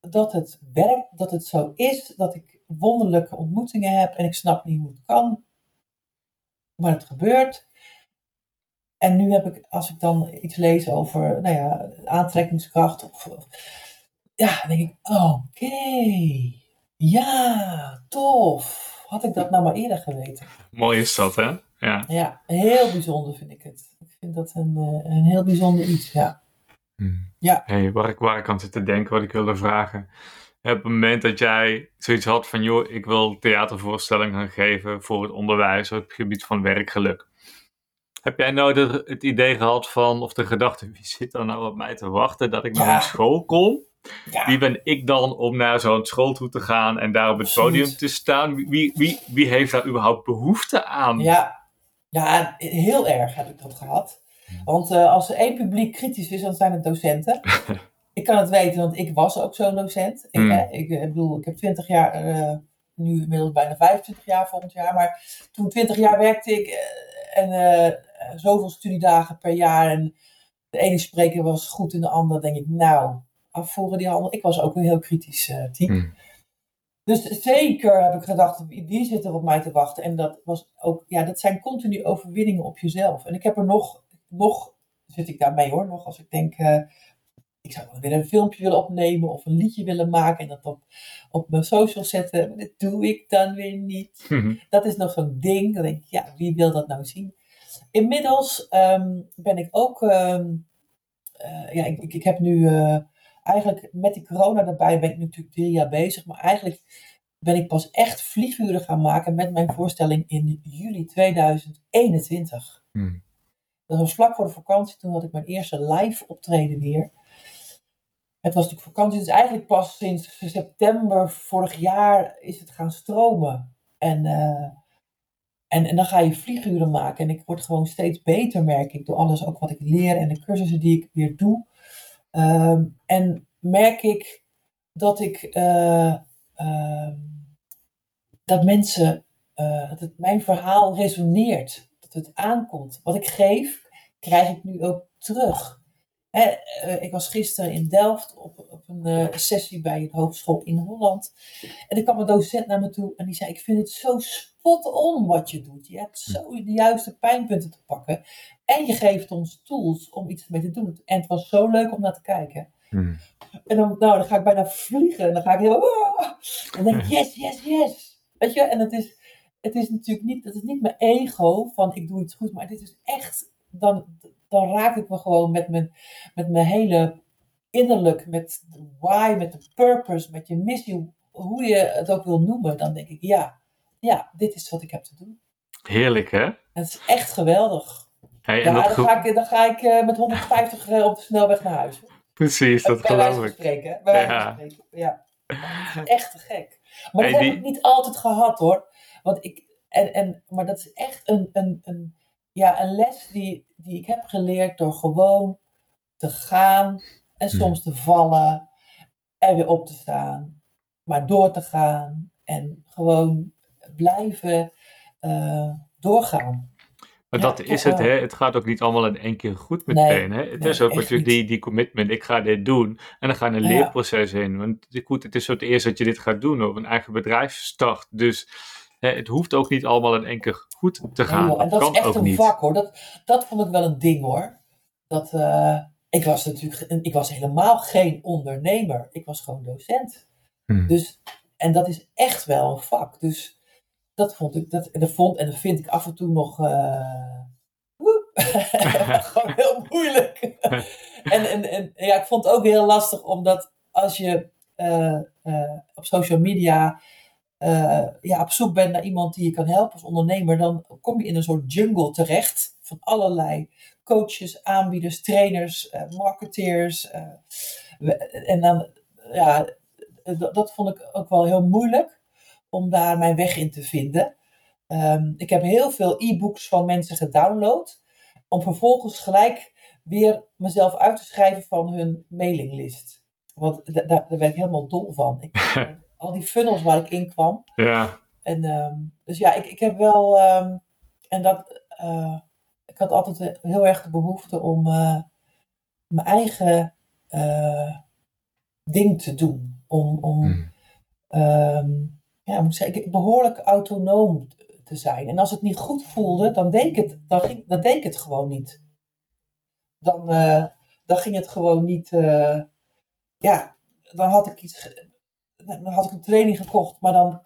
dat het werkt, dat het zo is, dat ik wonderlijke ontmoetingen heb en ik snap niet hoe het kan. Maar het gebeurt. En nu heb ik, als ik dan iets lees over nou ja, aantrekkingskracht of ja, dan denk ik, oké. Ja, tof. Had ik dat nou maar eerder geweten. Mooi is dat, hè? Ja. Ja, heel bijzonder vind ik het. Ik vind dat een, eh, een heel bijzonder iets, ja. Hmm. ja. Hey, waar, ik, waar ik aan zit te denken, wat ik wilde vragen. Op het moment dat jij zoiets had van, joh, ik wil theatervoorstellingen gaan geven voor het onderwijs op het gebied van werkgeluk. Heb jij nou het idee gehad van, of de gedachte, wie zit er nou op mij te wachten dat ik naar een school kom? Wie ben ik dan om naar zo'n school toe te gaan en daar op het podium te staan? Wie, wie, wie heeft daar überhaupt behoefte aan? Ja, ja heel erg heb ik dat gehad. Want uh, als er één publiek kritisch is, dan zijn het docenten. ik kan het weten, want ik was ook zo'n docent. Ik, hmm. ik, ik, bedoel, ik heb 20 jaar, uh, nu inmiddels bijna 25 jaar volgend jaar, maar toen 20 jaar werkte ik en zoveel studiedagen per jaar. En de ene spreker was goed en de ander denk ik, nou, afvoeren die handel. Ik was ook een heel kritisch type. Hmm. Dus zeker heb ik gedacht, wie zit er op mij te wachten? En dat was ook, ja, dat zijn continu overwinningen op jezelf. En ik heb er nog, nog zit ik daarmee hoor, nog als ik denk, uh, ik zou wel weer een filmpje willen opnemen of een liedje willen maken en dat op, op mijn social zetten. Maar dat doe ik dan weer niet. Mhm. Dat is nog zo'n ding. Dan denk ik, ja, wie wil dat nou zien? Inmiddels ehm, ben ik ook, ehm, eh, ja, ik, ik, heb nu uh, eigenlijk met die corona erbij ben ik natuurlijk drie jaar bezig, maar eigenlijk ben ik pas echt vlieguren gaan maken met mijn voorstelling in juli 2021. Hmm. Dat was vlak voor de vakantie, toen had ik mijn eerste live optreden weer. Het was natuurlijk vakantie, dus eigenlijk pas sinds september vorig jaar is het gaan stromen. En, uh, en, en dan ga je vlieguren maken. En ik word gewoon steeds beter, merk ik, door alles ook wat ik leer en de cursussen die ik weer doe. Um, en merk ik dat ik uh, uh, dat mensen, uh, dat het, mijn verhaal resoneert, dat het aankomt. Wat ik geef, krijg ik nu ook terug. Hè, ik was gisteren in Delft op, op een sessie bij een hogeschool in Holland. En er kwam een docent naar me toe en die zei: Ik vind het zo spot on wat je doet. Je hebt zo de juiste pijnpunten te pakken. En je geeft ons tools om iets mee te doen. En het was zo leuk om naar te kijken. Hmm. En dan, nou, dan ga ik bijna vliegen. En dan ga ik heel. En dan denk ik: Yes, yes, yes. Weet je, en het is, het is natuurlijk niet, het is niet mijn ego van ik doe iets goed, maar dit is echt, dan, dan raak ik me gewoon met mijn, met mijn hele innerlijk, met de why, met de purpose, met je missie, hoe je het ook wil noemen, dan denk ik ja, ja, dit is wat ik heb te doen. Heerlijk hè? Het is echt geweldig. Hey, ja, dat dan, ga ik, dan ga ik uh, met 150 op de snelweg naar huis. Precies, dat geloof ik. spreken. Ja. spreken. Ja. Echt te gek. Maar Hey, dat die- heb ik niet altijd gehad hoor. Want ik, en, en, maar dat is echt een, een, een, ja, een les die, die ik heb geleerd door gewoon te gaan en Hmm. soms te vallen en weer op te staan. Maar door te gaan en gewoon blijven eh, doorgaan. Maar Ja, dat is het, hè? Het gaat ook niet allemaal in één keer goed Nee, meteen. hè? Het nee, is ook natuurlijk die, die commitment. Ik ga dit doen. En dan ga je een Ja. leerproces in. Want goed, het is zo het eerst dat je dit gaat doen. Of een eigen bedrijf start. Dus hè, het hoeft ook niet allemaal in één keer goed te gaan. en dat is echt ook een niet. vak hoor. Dat, dat vond ik wel een ding hoor. Dat, eh, ik was natuurlijk ik was helemaal geen ondernemer. Ik was gewoon docent. Hmm. Dus, en dat is echt wel een vak. Dus dat vond ik, dat, en dat vond en dat vind ik af en toe nog eh, gewoon heel moeilijk. en, en, en ja, ik vond het ook heel lastig, omdat als je eh, eh, op social media eh, ja, op zoek bent naar iemand die je kan helpen als ondernemer, dan kom je in een soort jungle terecht van allerlei coaches, aanbieders, trainers, eh, marketeers. eh, en dan, ja, dat, vond ik ook wel heel moeilijk om daar mijn weg in te vinden. Ehm, ik heb heel veel e-books van mensen gedownload, om vervolgens gelijk weer mezelf uit te schrijven van hun mailinglist. Want da- da- daar werd ik helemaal dol van. Ik, al die funnels waar ik in kwam. Ja, En, ehm, dus ja, ik, ik heb wel. ehm, en dat. eh, ik had altijd heel erg de behoefte om eh, mijn eigen eh, ding te doen. Om. om Hmm. ehm, ja, ik moet zeggen, ik- behoorlijk autonoom te zijn. En als het niet goed voelde, dan deed ik het, dan ging, dan deed ik het gewoon niet. Dan, dan ging het gewoon niet. ja, dan had ik iets. Dan had ik een training gekocht, maar dan. als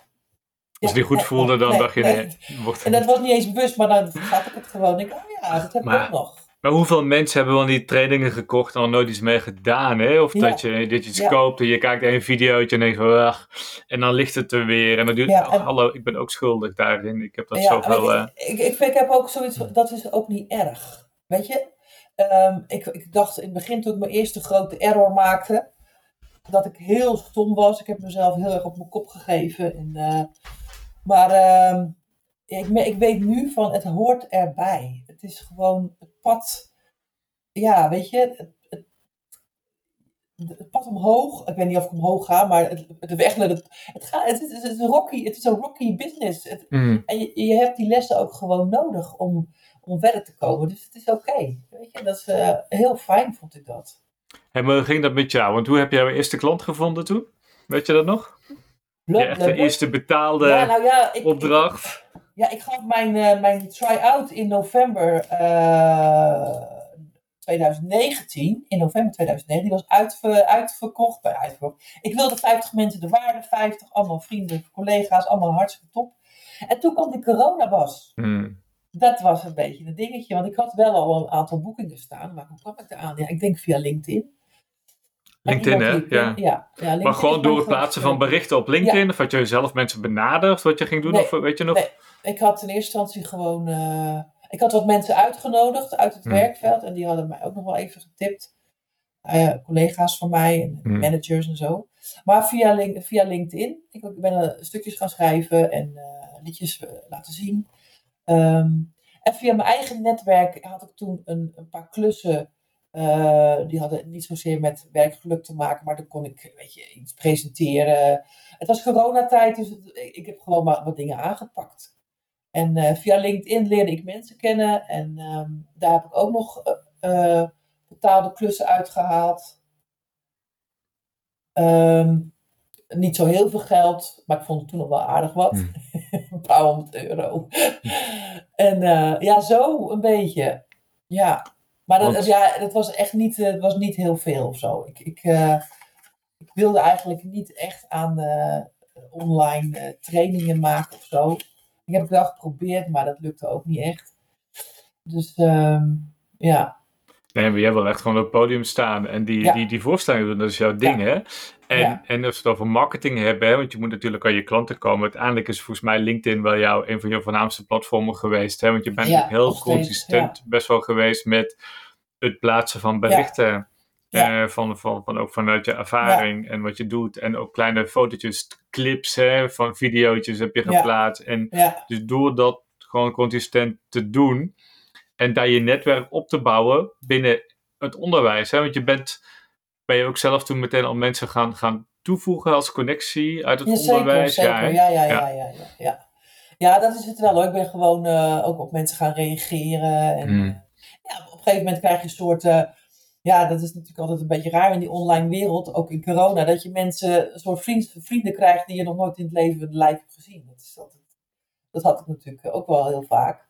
het ja, niet goed voelde, dan nee, dacht je, nee. nee, wordt En dat was niet eens bewust, maar dan zat ik het gewoon. Ik, oh ja, dat heb ik ook nog. Maar hoeveel mensen hebben wel die trainingen gekocht en er nooit iets mee gedaan, hè? Of Ja. dat, je, dat je iets Ja. koopt en je kijkt een videootje en denkt van, ach, en dan ligt het er weer. En dan duurt, oh, en- hallo, ik ben ook schuldig daarin. Ik heb dat zoveel... maar eh, ik, ik, ik, ik heb ook zoiets, van, dat is ook niet erg. Weet je? Ehm, ik, ik dacht in het begin toen ik mijn eerste grote error maakte, dat ik heel stom was. Ik heb mezelf heel erg op mijn kop gegeven. En, eh, maar ehm, ik, ik weet nu van het hoort erbij. Het is gewoon het pad. Ja, weet je, het, het, het pad omhoog. Ik weet niet of ik omhoog ga, maar het, de weg naar het. Het, gaat, het, is, een rocky, het is een rocky business. Mm. en je, je hebt die lessen ook gewoon nodig om, om verder te komen. Dus het is oké. Weet je, dat is eh, heel fijn, vond ik dat. Maar hoe ging dat met jou? Want hoe heb jij jouw eerste klant gevonden toen? Weet je dat nog? Je echt de eerste betaalde ja, nou ja, ik, opdracht? Ik, ja, ik gaf mijn, eh, mijn try-out in november eh, 2019, in november 2019, die was uitverkocht. bij uitverkocht. Ik wilde 50 mensen, er waren 50, allemaal vrienden, collega's, allemaal hartstikke top. En toen kwam de corona was. Hmm. Dat was een beetje een dingetje, want ik had wel al een aantal boekingen staan, maar hoe kwam ik eraan? Ja, ik denk via LinkedIn. LinkedIn, hè? Ja. Ja, ja maar gewoon door het plaatsen van berichten op LinkedIn? Of had je zelf mensen benaderd wat je ging doen? of weet je nog? Nee, ik had in eerste instantie gewoon... Uh, ik had wat mensen uitgenodigd uit het hmm. werkveld. En die hadden mij ook nog wel even getipt. Uh, collega's van mij, en hmm. managers en zo. Maar via, link, via LinkedIn. Ik, ik ben stukjes gaan schrijven en uh, liedjes laten zien. Um, en via mijn eigen netwerk had ik toen een, een paar klussen uh, die hadden niet zozeer met werkgeluk te maken, maar dan kon ik weet je, iets presenteren. Het was coronatijd, dus ik heb gewoon maar wat dingen aangepakt. En uh, via LinkedIn leerde ik mensen kennen en um, daar heb ik ook nog uh, betaalde klussen uitgehaald. Um, niet zo heel veel geld, maar ik vond het toen nog wel aardig wat. Hmm. een paar honderd euro. en ja, zo een beetje. Ja. Maar dat, ja, dat was echt niet, het was niet heel veel of zo. Ik, ik, uh, ik wilde eigenlijk niet echt aan uh, online uh, trainingen maken of zo. Ik heb het wel geprobeerd, maar dat lukte ook niet echt. Dus um, ja. Nee, maar jij wil echt gewoon op het podium staan en die, die, die voorstellingen doen, dat is jouw ding, hè? En, en als we het over marketing hebben, hè, want je moet natuurlijk aan je klanten komen. Uiteindelijk is volgens mij LinkedIn wel jou een van je voornaamste platformen geweest, hè? Want je bent heel consistent best wel geweest met het plaatsen van berichten. Uh, van, van, van ook vanuit je ervaring en wat je doet. En ook kleine fotootjes, clips hè, van video's heb je geplaatst. En dus door dat gewoon consistent te doen en daar je netwerk op te bouwen binnen het onderwijs. Hè? Want je bent, ben je ook zelf toen meteen al mensen gaan, gaan toevoegen als connectie uit het onderwijs? Zeker. Ja, ja, ja, ja, ja, ja, ja. dat is het wel hoor. Ik ben gewoon uh, ook op mensen gaan reageren. En, hmm. ja, op een gegeven moment krijg je een soort... Uh, ja, dat is natuurlijk altijd een beetje raar in die online wereld, ook in corona, dat je mensen, een soort vriend, vrienden krijgt die je nog nooit in het leven live hebt gezien. Dat, is altijd, dat had ik natuurlijk ook wel heel vaak.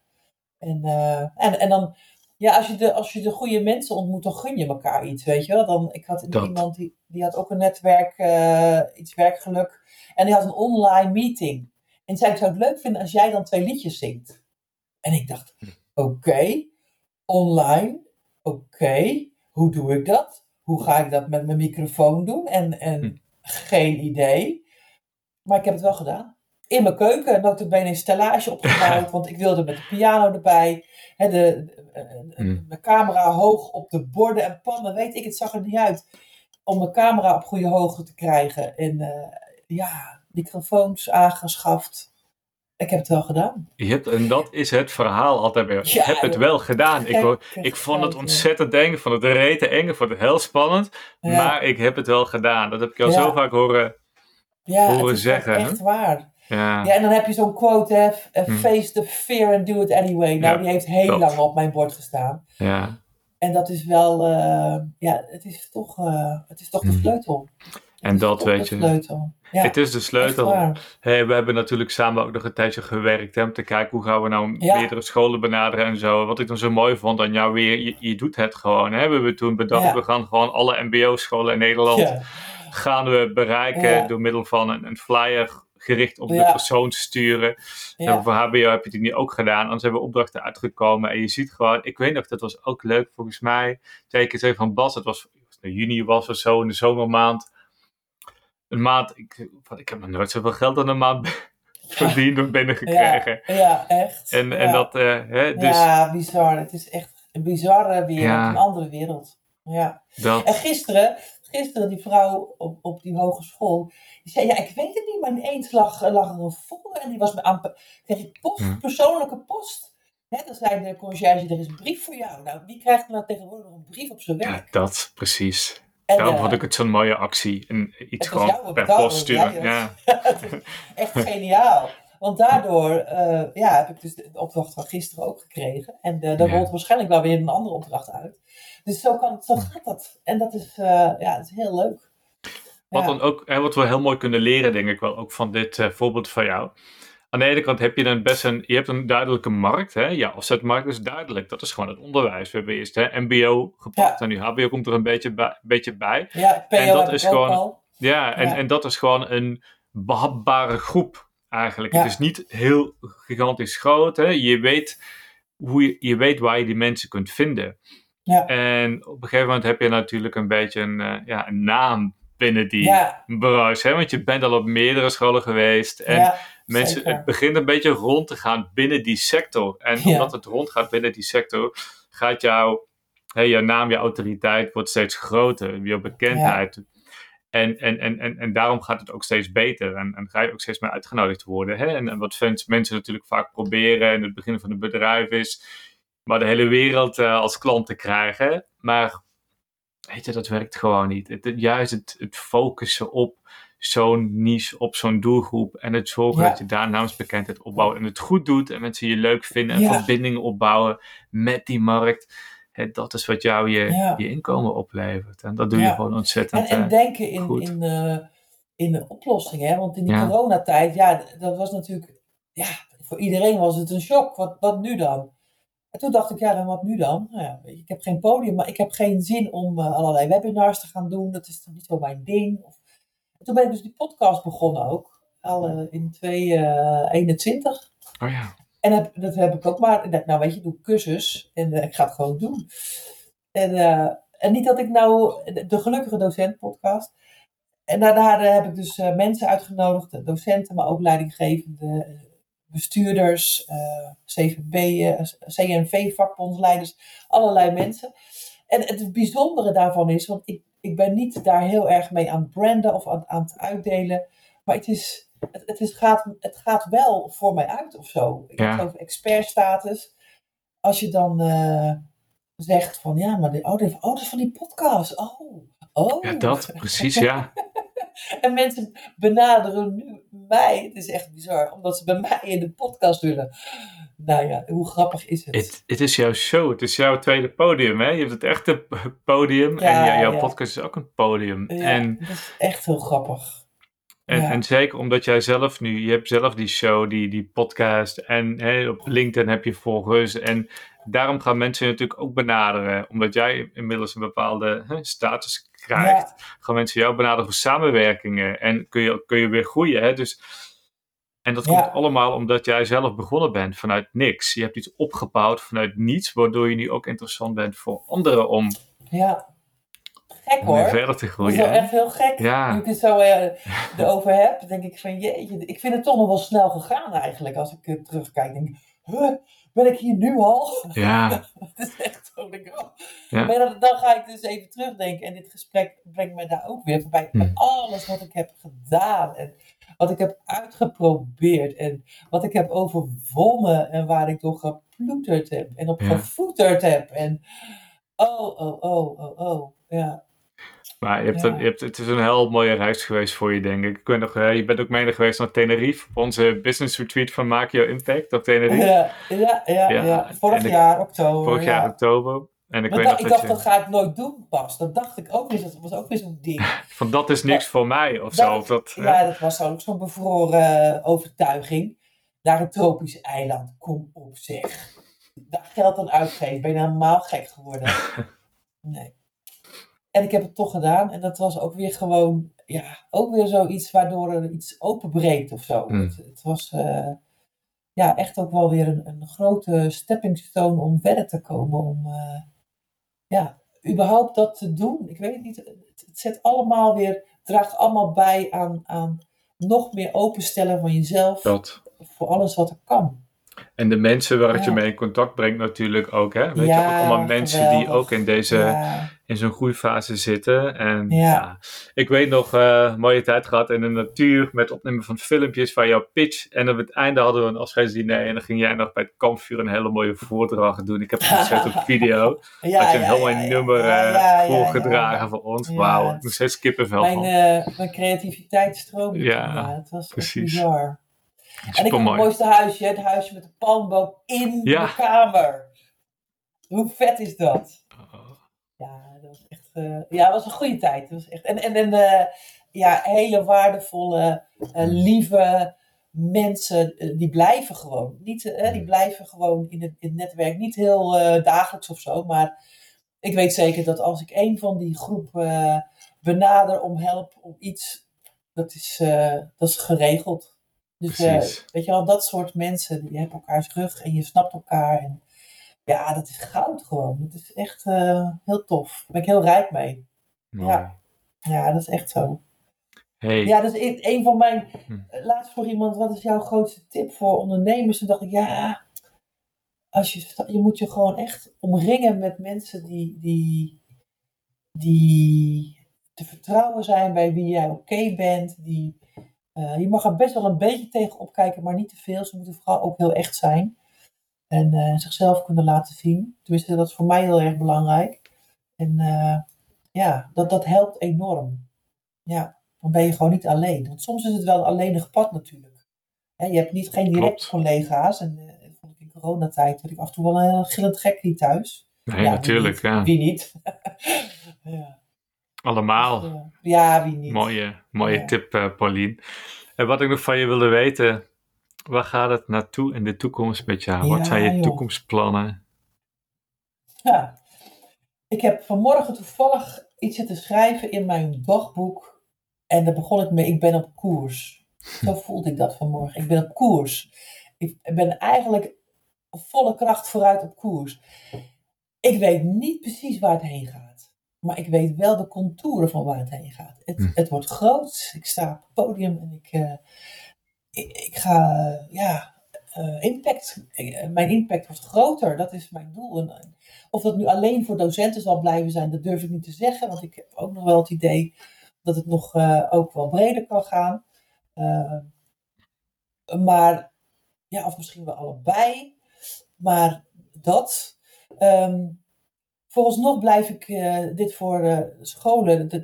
En, uh, en, en dan, ja, als je, de, als je de goede mensen ontmoet, dan gun je elkaar iets, weet je wel. Dan, ik had iemand die, die had ook een netwerk, uh, iets werkgeluk, en die had een online meeting. En zei, ik zou het leuk vinden als jij dan twee liedjes zingt. En ik dacht, hm. oké, online, oké, hoe doe ik dat? Hoe ga ik dat met mijn microfoon doen? En, en hm. geen idee. Maar ik heb het wel gedaan in mijn keuken notabene een stellage opgebouwd, want ik wilde met de piano erbij. Hè, de, mm. Mijn camera hoog op de borden en pannen, weet ik, het zag er niet uit. Om mijn camera op goede hoogte te krijgen. En uh, ja, microfoons aangeschaft. Ik heb het wel gedaan. Je hebt, en dat is het verhaal altijd weer. Ik heb het wel gedaan. Ik, ik vond het ontzettend eng, vond het rete eng, ik vond het heel spannend. Maar ik heb het wel gedaan. Dat heb ik al zo vaak horen, horen zeggen. Echt waar. Ja. ja, en dan heb je zo'n quote, hè, hm. face the fear and do it anyway. Nou, die heeft heel lang op mijn bord gestaan. Ja. En dat is wel, uh, ja, het is toch, uh, het is toch de hm. sleutel. En dat weet je. Sleutel. Ja, het is de sleutel. Hey, we hebben natuurlijk samen ook nog een tijdje gewerkt hè, om te kijken hoe gaan we nou ja. meerdere scholen benaderen en zo. Wat ik dan zo mooi vond aan jou weer, je, je doet het gewoon. Hè. We hebben toen bedacht, we gaan gewoon alle mbo-scholen in Nederland gaan we bereiken door middel van een, een flyer gericht op de persoon sturen. En voor HBO heb je het nu ook gedaan. Anders hebben we opdrachten uitgekomen. En je ziet gewoon, ik weet nog, dat was ook leuk volgens mij. Zeker zei van Bas, het was in juni was of zo, in de zomermaand. Een maand, ik, ik heb nog nooit zoveel geld aan een maand verdiend of binnengekregen. Ja, ja, echt. En, en dat, uh, hè, dus... Ja, bizar. Het is echt een bizarre wereld, een andere wereld. Ja. Dat... En gisteren, gisteren die vrouw op, op die hogeschool, die zei, ja, ik weet het niet, maar ineens lag, lag er een folder en die was me aan, kreeg ik post, hm. persoonlijke post. Hè, dan zei de conciërge, er is een brief voor jou. Nou, wie krijgt nou tegenwoordig een brief op zijn werk? Ja, dat, precies. En, Daarom uh, vond ik het zo'n mooie actie. En iets gewoon per post sturen. Ja. Echt geniaal. Want daardoor uh, ja, heb ik dus de opdracht van gisteren ook gekregen. En uh, daar ja. rolt waarschijnlijk wel weer een andere opdracht uit. Dus zo, kan, zo gaat dat. En dat is, uh, ja, dat is heel leuk. Wat, dan ook, hè, wat we heel mooi kunnen leren, denk ik wel, ook van dit uh, voorbeeld van jou. aan de ene kant heb je dan best een, je hebt een duidelijke markt. Hè? Ja, afzetmarkt is duidelijk. Dat is gewoon het onderwijs. We hebben eerst hè, MBO gepakt en nu HBO komt er een beetje bij. Beetje bij. Ja, PO en dat is gewoon, al. Ja, en, Ja. en dat is gewoon een behapbare groep eigenlijk. Ja. Het is niet heel gigantisch groot. Hè? Je, weet hoe je, je weet waar je die mensen kunt vinden. Ja. En op een gegeven moment heb je natuurlijk een beetje een, eh, ja, een naam binnen die Ja, branche. Hè? Want je bent al op meerdere scholen geweest. En ja, mensen, zeker. het begint een beetje rond te gaan binnen die sector. En Ja. omdat het rondgaat binnen die sector, gaat jouw, hè, jouw naam, je autoriteit wordt steeds groter. Je bekendheid. En, en, en, en, en daarom gaat het ook steeds beter. En, en ga je ook steeds meer uitgenodigd worden. Hè? En, en wat fans- mensen natuurlijk vaak proberen in het begin van een bedrijf is, maar de hele wereld eh, als klant te krijgen. Maar weet je, dat werkt gewoon niet. Het, het- juist het, het focussen op zo'n niche, op zo'n doelgroep. En het zorgen Ja. dat je daar naamsbekendheid opbouwt. En het goed doet. En mensen je leuk vinden. En Ja. verbindingen opbouwen met die markt. Dat is wat jou je, Ja. je inkomen oplevert. En dat doe je gewoon En, ontzettend en eh, denken in, goed. in, eh, in de oplossingen. Hè? Want in die coronatijd, ja, dat was natuurlijk, ja, voor iedereen was het een shock. Wat, wat nu dan? En toen dacht ik, ja, dan wat nu dan? Nou ja, ik heb geen podium, maar ik heb geen zin om eh, allerlei webinars te gaan doen. Dat is toch niet zo mijn ding. Of... En toen ben ik dus die podcast begonnen ook, al eh, in 2021. Oh ja. En heb, dat heb ik ook maar. Ik dacht, nou weet je, ik doe cursus en eh, ik ga het gewoon doen. En, eh, en niet dat ik nou de, Gelukkige Docent podcast. En daar, daar eh, heb ik dus eh, mensen uitgenodigd, eh, docenten, maar ook leidinggevende, eh, bestuurders, CVB, eh, CNV, vakbondsleiders, allerlei mensen. En het bijzondere daarvan is, want ik, ik ben niet daar heel erg mee aan het branden of aan, aan het uitdelen, maar het is, het, het, is, gaat, het gaat wel voor mij uit of zo. Ik Ja. over expertstatus. Als je dan eh, zegt van ja, maar de, oh, oh, dat is van die podcast. Oh, oh. ja, dat precies, ja. En mensen benaderen nu mij. Het is echt bizar, omdat ze bij mij in de podcast willen. Nou ja, hoe grappig is het? Het, het is jouw show, het is jouw tweede podium. Hè? Je hebt het echte podium en Ja, jou- jouw ja. podcast is ook een podium. ja, En, dat is echt heel grappig. en, ja. en zeker omdat jij zelf nu, je hebt zelf die show, die, die podcast en hè, op LinkedIn heb je volgers. En daarom gaan mensen je natuurlijk ook benaderen, omdat jij inmiddels een bepaalde hè, status krijgt. Gaan mensen jou benaderen voor samenwerkingen en kun je, kun je weer groeien. Hè? Dus, en dat Ja. komt allemaal omdat jij zelf begonnen bent vanuit niks. Je hebt iets opgebouwd vanuit niets, waardoor je nu ook interessant bent voor anderen om Ja, gek om weer hoor. verder te Dat is groeien. wel echt heel gek. Ja. Nu ik het zo eh, erover heb, denk ik van jeetje, ik vind het toch nog wel snel gegaan eigenlijk. Als ik terugkijk, denk ik, huh, ben ik hier nu al? Ja, Het is echt zo. Ja. Maar dan, dan ga ik dus even terugdenken. En dit gesprek brengt mij daar ook weer voorbij. Hm. Alles wat ik heb gedaan. En wat ik heb uitgeprobeerd. En wat ik heb overwonnen. En waar ik door geploeterd heb. En op Ja. gevoeterd heb. En oh, oh, oh, oh, oh. Ja. Maar je hebt Ja. een, je hebt, het is een heel mooie reis geweest voor je, denk ik. ik nog, eh, je bent ook mede geweest naar Tenerife, op onze business retreat van Maak Your Impact op Tenerife. Ja, ja, ja, Ja, ja. Vorig en ik- jaar, oktober. Vorig jaar ja. oktober. En ik weet da- nog ik dat dacht, je, dat ga ik nooit doen pas. Dat dacht ik ook weer. Dat was ook weer zo'n ding. van dat is niks voor mij of zo. Dat- Of dat? Ja, dat was ook zo'n bevroren eh, overtuiging. Naar een tropisch eiland. Kom op zeg. Daar geld aan uitgeven. Ben je nou helemaal gek geworden? Nee. En ik heb het toch gedaan. En dat was ook weer gewoon... Ja, ook weer zoiets waardoor er iets openbreekt of zo. Mm. Het, het was... eh, ja, echt ook wel weer een, een grote stepping stone om verder te komen. Om... eh, ja, überhaupt dat te doen. Ik weet het niet. Het, het zet allemaal weer, draagt allemaal bij aan, aan nog meer openstellen van jezelf dat. voor alles wat er kan. En de mensen waar het je mee in contact brengt natuurlijk ook. Hè? Weet Ja, je, ook allemaal mensen die ook in deze... ja, in zo'n groeifase zitten. En Ja. ik weet nog, een mooie tijd gehad in de natuur met opnemen van filmpjes van jouw pitch. En op het einde hadden we een afscheidsdiner en dan ging jij nog bij het kampvuur een hele mooie voordracht doen. Ik heb het gezet op video. ja, had je een heel mooi nummer eh, voorgedragen voor ons. Wauw, nog steeds kippenvel Mijn, van. eh, mijn creativiteit stroomde. Ja, het was precies. bizar. En ik heb het mooiste huisje, het huisje met de palmboom in Ja. de kamer. Hoe vet is dat? Oh, Ja, dat was echt. eh, ja, was een goede tijd. Was echt, en en, en eh, ja, hele waardevolle, eh, lieve, mensen, die blijven gewoon. Niet, die blijven gewoon in het, in het netwerk. Niet heel dagelijks of zo, maar ik weet zeker dat als ik een van die groep benader om help om iets, dat is, dat is geregeld. Dus weet je wel, dat soort mensen, die hebben elkaars rug en je snapt elkaar. En, ja, dat is goud gewoon. Dat is echt heel tof. Daar ben ik heel rijk mee. Ja. ja, dat is echt zo. Hey. Ja, dat is een van mijn. Hm. Laatst voor iemand, wat is jouw grootste tip voor ondernemers? Toen dacht ik, ja, als je, je moet je gewoon echt omringen met mensen die, die, die te vertrouwen zijn, bij wie jij oké bent. Die, uh, je mag er best wel een beetje tegen opkijken, maar niet te veel. Ze moeten vooral ook heel echt zijn. En uh, zichzelf kunnen laten zien. Tenminste, dat is voor mij heel erg belangrijk. En uh, ja, dat, dat helpt enorm. Ja, dan ben je gewoon niet alleen. Want soms is het wel een alleenig pad natuurlijk. je hebt niet, geen direct collega's. En uh, in coronatijd had ik af en toe wel een heel gillend gekkie thuis. Nee, ja, natuurlijk. Wie ja. Wie niet? ja. Allemaal. Uh, ja, wie niet. Mooie, mooie tip, uh, Paulien. En wat ik nog van je wilde weten, waar gaat het naartoe in de toekomst met jou? wat zijn je toekomstplannen? Ja, ik heb vanmorgen toevallig iets zitten schrijven in mijn dagboek. En daar begon ik mee, ik ben op koers. Zo voelde ik dat vanmorgen. Ik ben op koers. Ik ben eigenlijk volle kracht vooruit op koers. Ik weet niet precies waar het heen gaat. Maar ik weet wel de contouren van waar het heen gaat. Het, hm. het wordt groot. Ik sta op het podium en ik, uh, ik, ik, ga, ja, uh, impact. mijn impact wordt groter. Dat is mijn doel. En, of dat nu alleen voor docenten zal blijven zijn, dat durf ik niet te zeggen. Want ik heb ook nog wel het idee dat het nog ook wel breder kan gaan. Maar, ja, of misschien wel allebei. Maar dat. Um, vooralsnog blijf ik uh, dit voor scholen. Dat,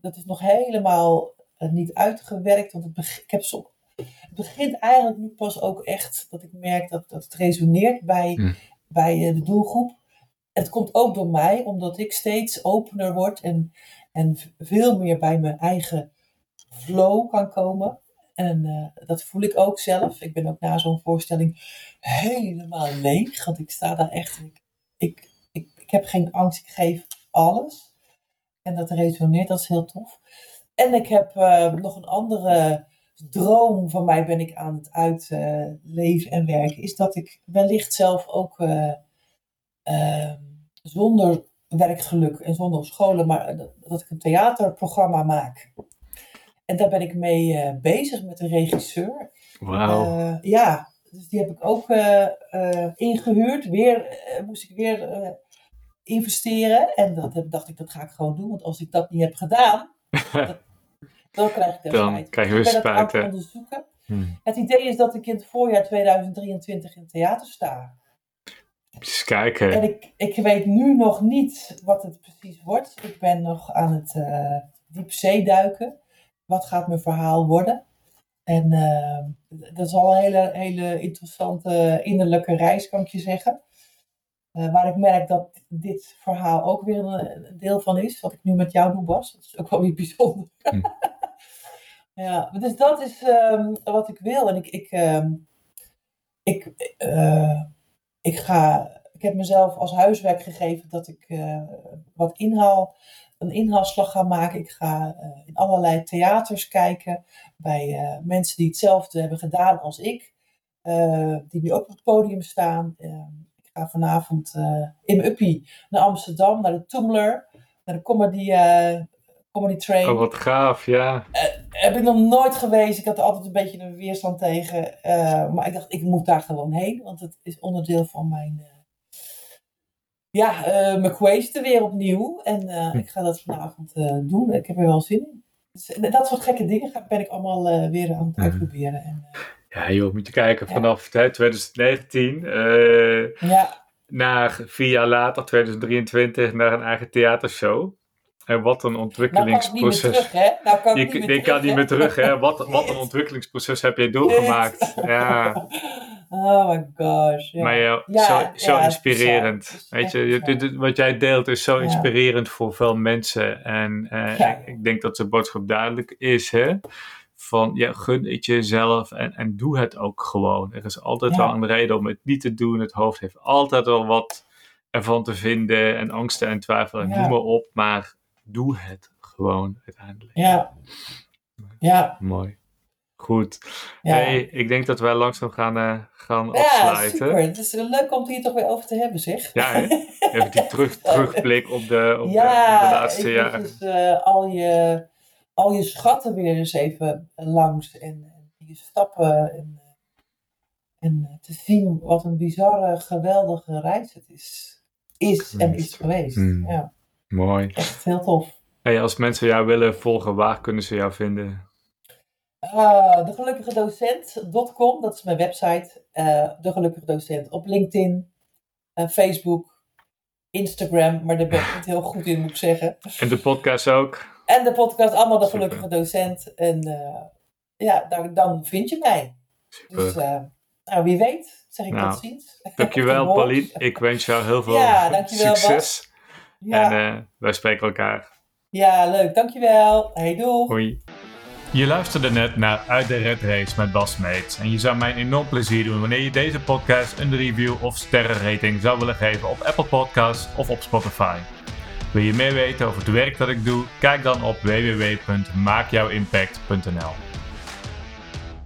dat is nog helemaal niet uitgewerkt. Want het, beg ik heb zo, het begint eigenlijk nu pas ook echt dat ik merk dat, dat het resoneert bij, hm. bij de doelgroep het komt ook door mij, omdat ik steeds opener word en, en veel meer bij mijn eigen flow kan komen. En uh, dat voel ik ook zelf. Ik ben ook na zo'n voorstelling helemaal leeg, want ik sta daar echt. Ik, ik, ik, heb geen angst, ik geef alles. En dat resoneert, dat is heel tof. En ik heb uh, nog een andere droom van mij ben ik aan het uitleven uh, en werken. Is dat ik wellicht zelf ook uh, zonder werkgeluk en zonder scholen, maar dat ik een theaterprogramma maak. En daar ben ik mee bezig met een regisseur. Wauw. Ja, dus die heb ik ook ingehuurd. Weer moest ik weer investeren. En dat dacht ik, dat ga ik gewoon doen. Want als ik dat niet heb gedaan, dat, dan krijg ik er Dan spijt. krijg je weer spijt. Ik onderzoeken. Hmm. Het idee is dat ik in het voorjaar 2023 in het theater sta. Eens kijken. En ik, ik weet nu nog niet wat het precies wordt. Ik ben nog aan het uh, diepzee duiken. Wat gaat mijn verhaal worden? En uh, dat is al een hele, hele interessante innerlijke reis, kan ik je zeggen. Uh, waar ik merk dat dit verhaal ook weer een, een, deel van is. Wat ik nu met jou doe, Bas. Dat is ook wel weer bijzonder. Hm. ja, dus dat is um, wat ik wil. En ik, ik, um, ik ik, ga, ik heb mezelf als huiswerk gegeven dat ik uh, wat inhaal, een inhaalslag ga maken. Ik ga in allerlei theaters kijken bij mensen die hetzelfde hebben gedaan als ik, die nu ook op het podium staan. Ga vanavond in mijn uppie naar Amsterdam, naar de Tumblr, naar de comedy, comedy train. Oh, wat gaaf, ja. heb ik nog nooit geweest. Ik had er altijd een beetje een weerstand tegen. maar ik dacht, ik moet daar gewoon heen, want het is onderdeel van mijn ja, uh, mijn quest weer opnieuw. En uh, ik ga dat vanavond uh, doen. Ik heb er wel zin in. Dus, dat soort gekke dingen ben ik allemaal weer aan het uitproberen. En, ja, joh, moet je kijken. Vanaf ja. 2019 ja. naar vier jaar later, 2023, naar een eigen theatershow. En wat een ontwikkelingsproces. Nou kan ik niet meer terug, hè? Nou kan je, niet meer terug, kan niet meer terug, hè? Wat, wat een ontwikkelingsproces heb je doorgemaakt. Ja. Oh my gosh. Ja. Maar ja, zo, zo ja, inspirerend. Weet je, wat jij deelt is zo inspirerend voor veel mensen. En uh, ik, ik, denk dat de boodschap duidelijk is. Hè? Van ja, gun het jezelf en, en doe het ook gewoon. Er is altijd wel een reden om het niet te doen. Het hoofd heeft altijd wel wat ervan te vinden en angsten en twijfelen, noem maar op. Maar doe het gewoon uiteindelijk. Ja. Ja. Mooi. Goed. Hey, ik denk dat wij langzaam gaan, uh, gaan ja, afsluiten. super. Het is leuk om het hier toch weer over te hebben, zeg. Ja, hè? even die terug, terugblik op de, op ja, de, de laatste jaren. Dus, uh, al, je, al je schatten weer eens even langs en, en je stappen en, en te zien wat een bizarre, geweldige reis het is. Is en is geweest. Mm. Ja. Mooi. Echt heel tof. Hey, als mensen jou willen volgen, waar kunnen ze jou vinden? Uh, de gelukkige docent.com, dat is mijn website. Uh, de gelukkige docent op LinkedIn, uh, Facebook, Instagram, maar daar ben ik niet heel goed in, moet ik zeggen. En de podcast ook. En de podcast, allemaal de gelukkige docent. En ja, daar, dan vind je mij. Super. Dus nou, wie weet, zeg ik nou, tot ziens. Dankjewel, Pauline. Ik wens jou heel veel ja, succes. Ja. En wij spreken elkaar. Ja, leuk. Dankjewel. Hey, doei. Hoi. Je luisterde net naar Uit de Red Race met Bas Meets. En je zou mij een enorm plezier doen wanneer je deze podcast een review of sterrenrating zou willen geven op Apple Podcasts of op Spotify. Wil je meer weten over het werk dat ik doe? Kijk dan op www.maakjouwimpact.nl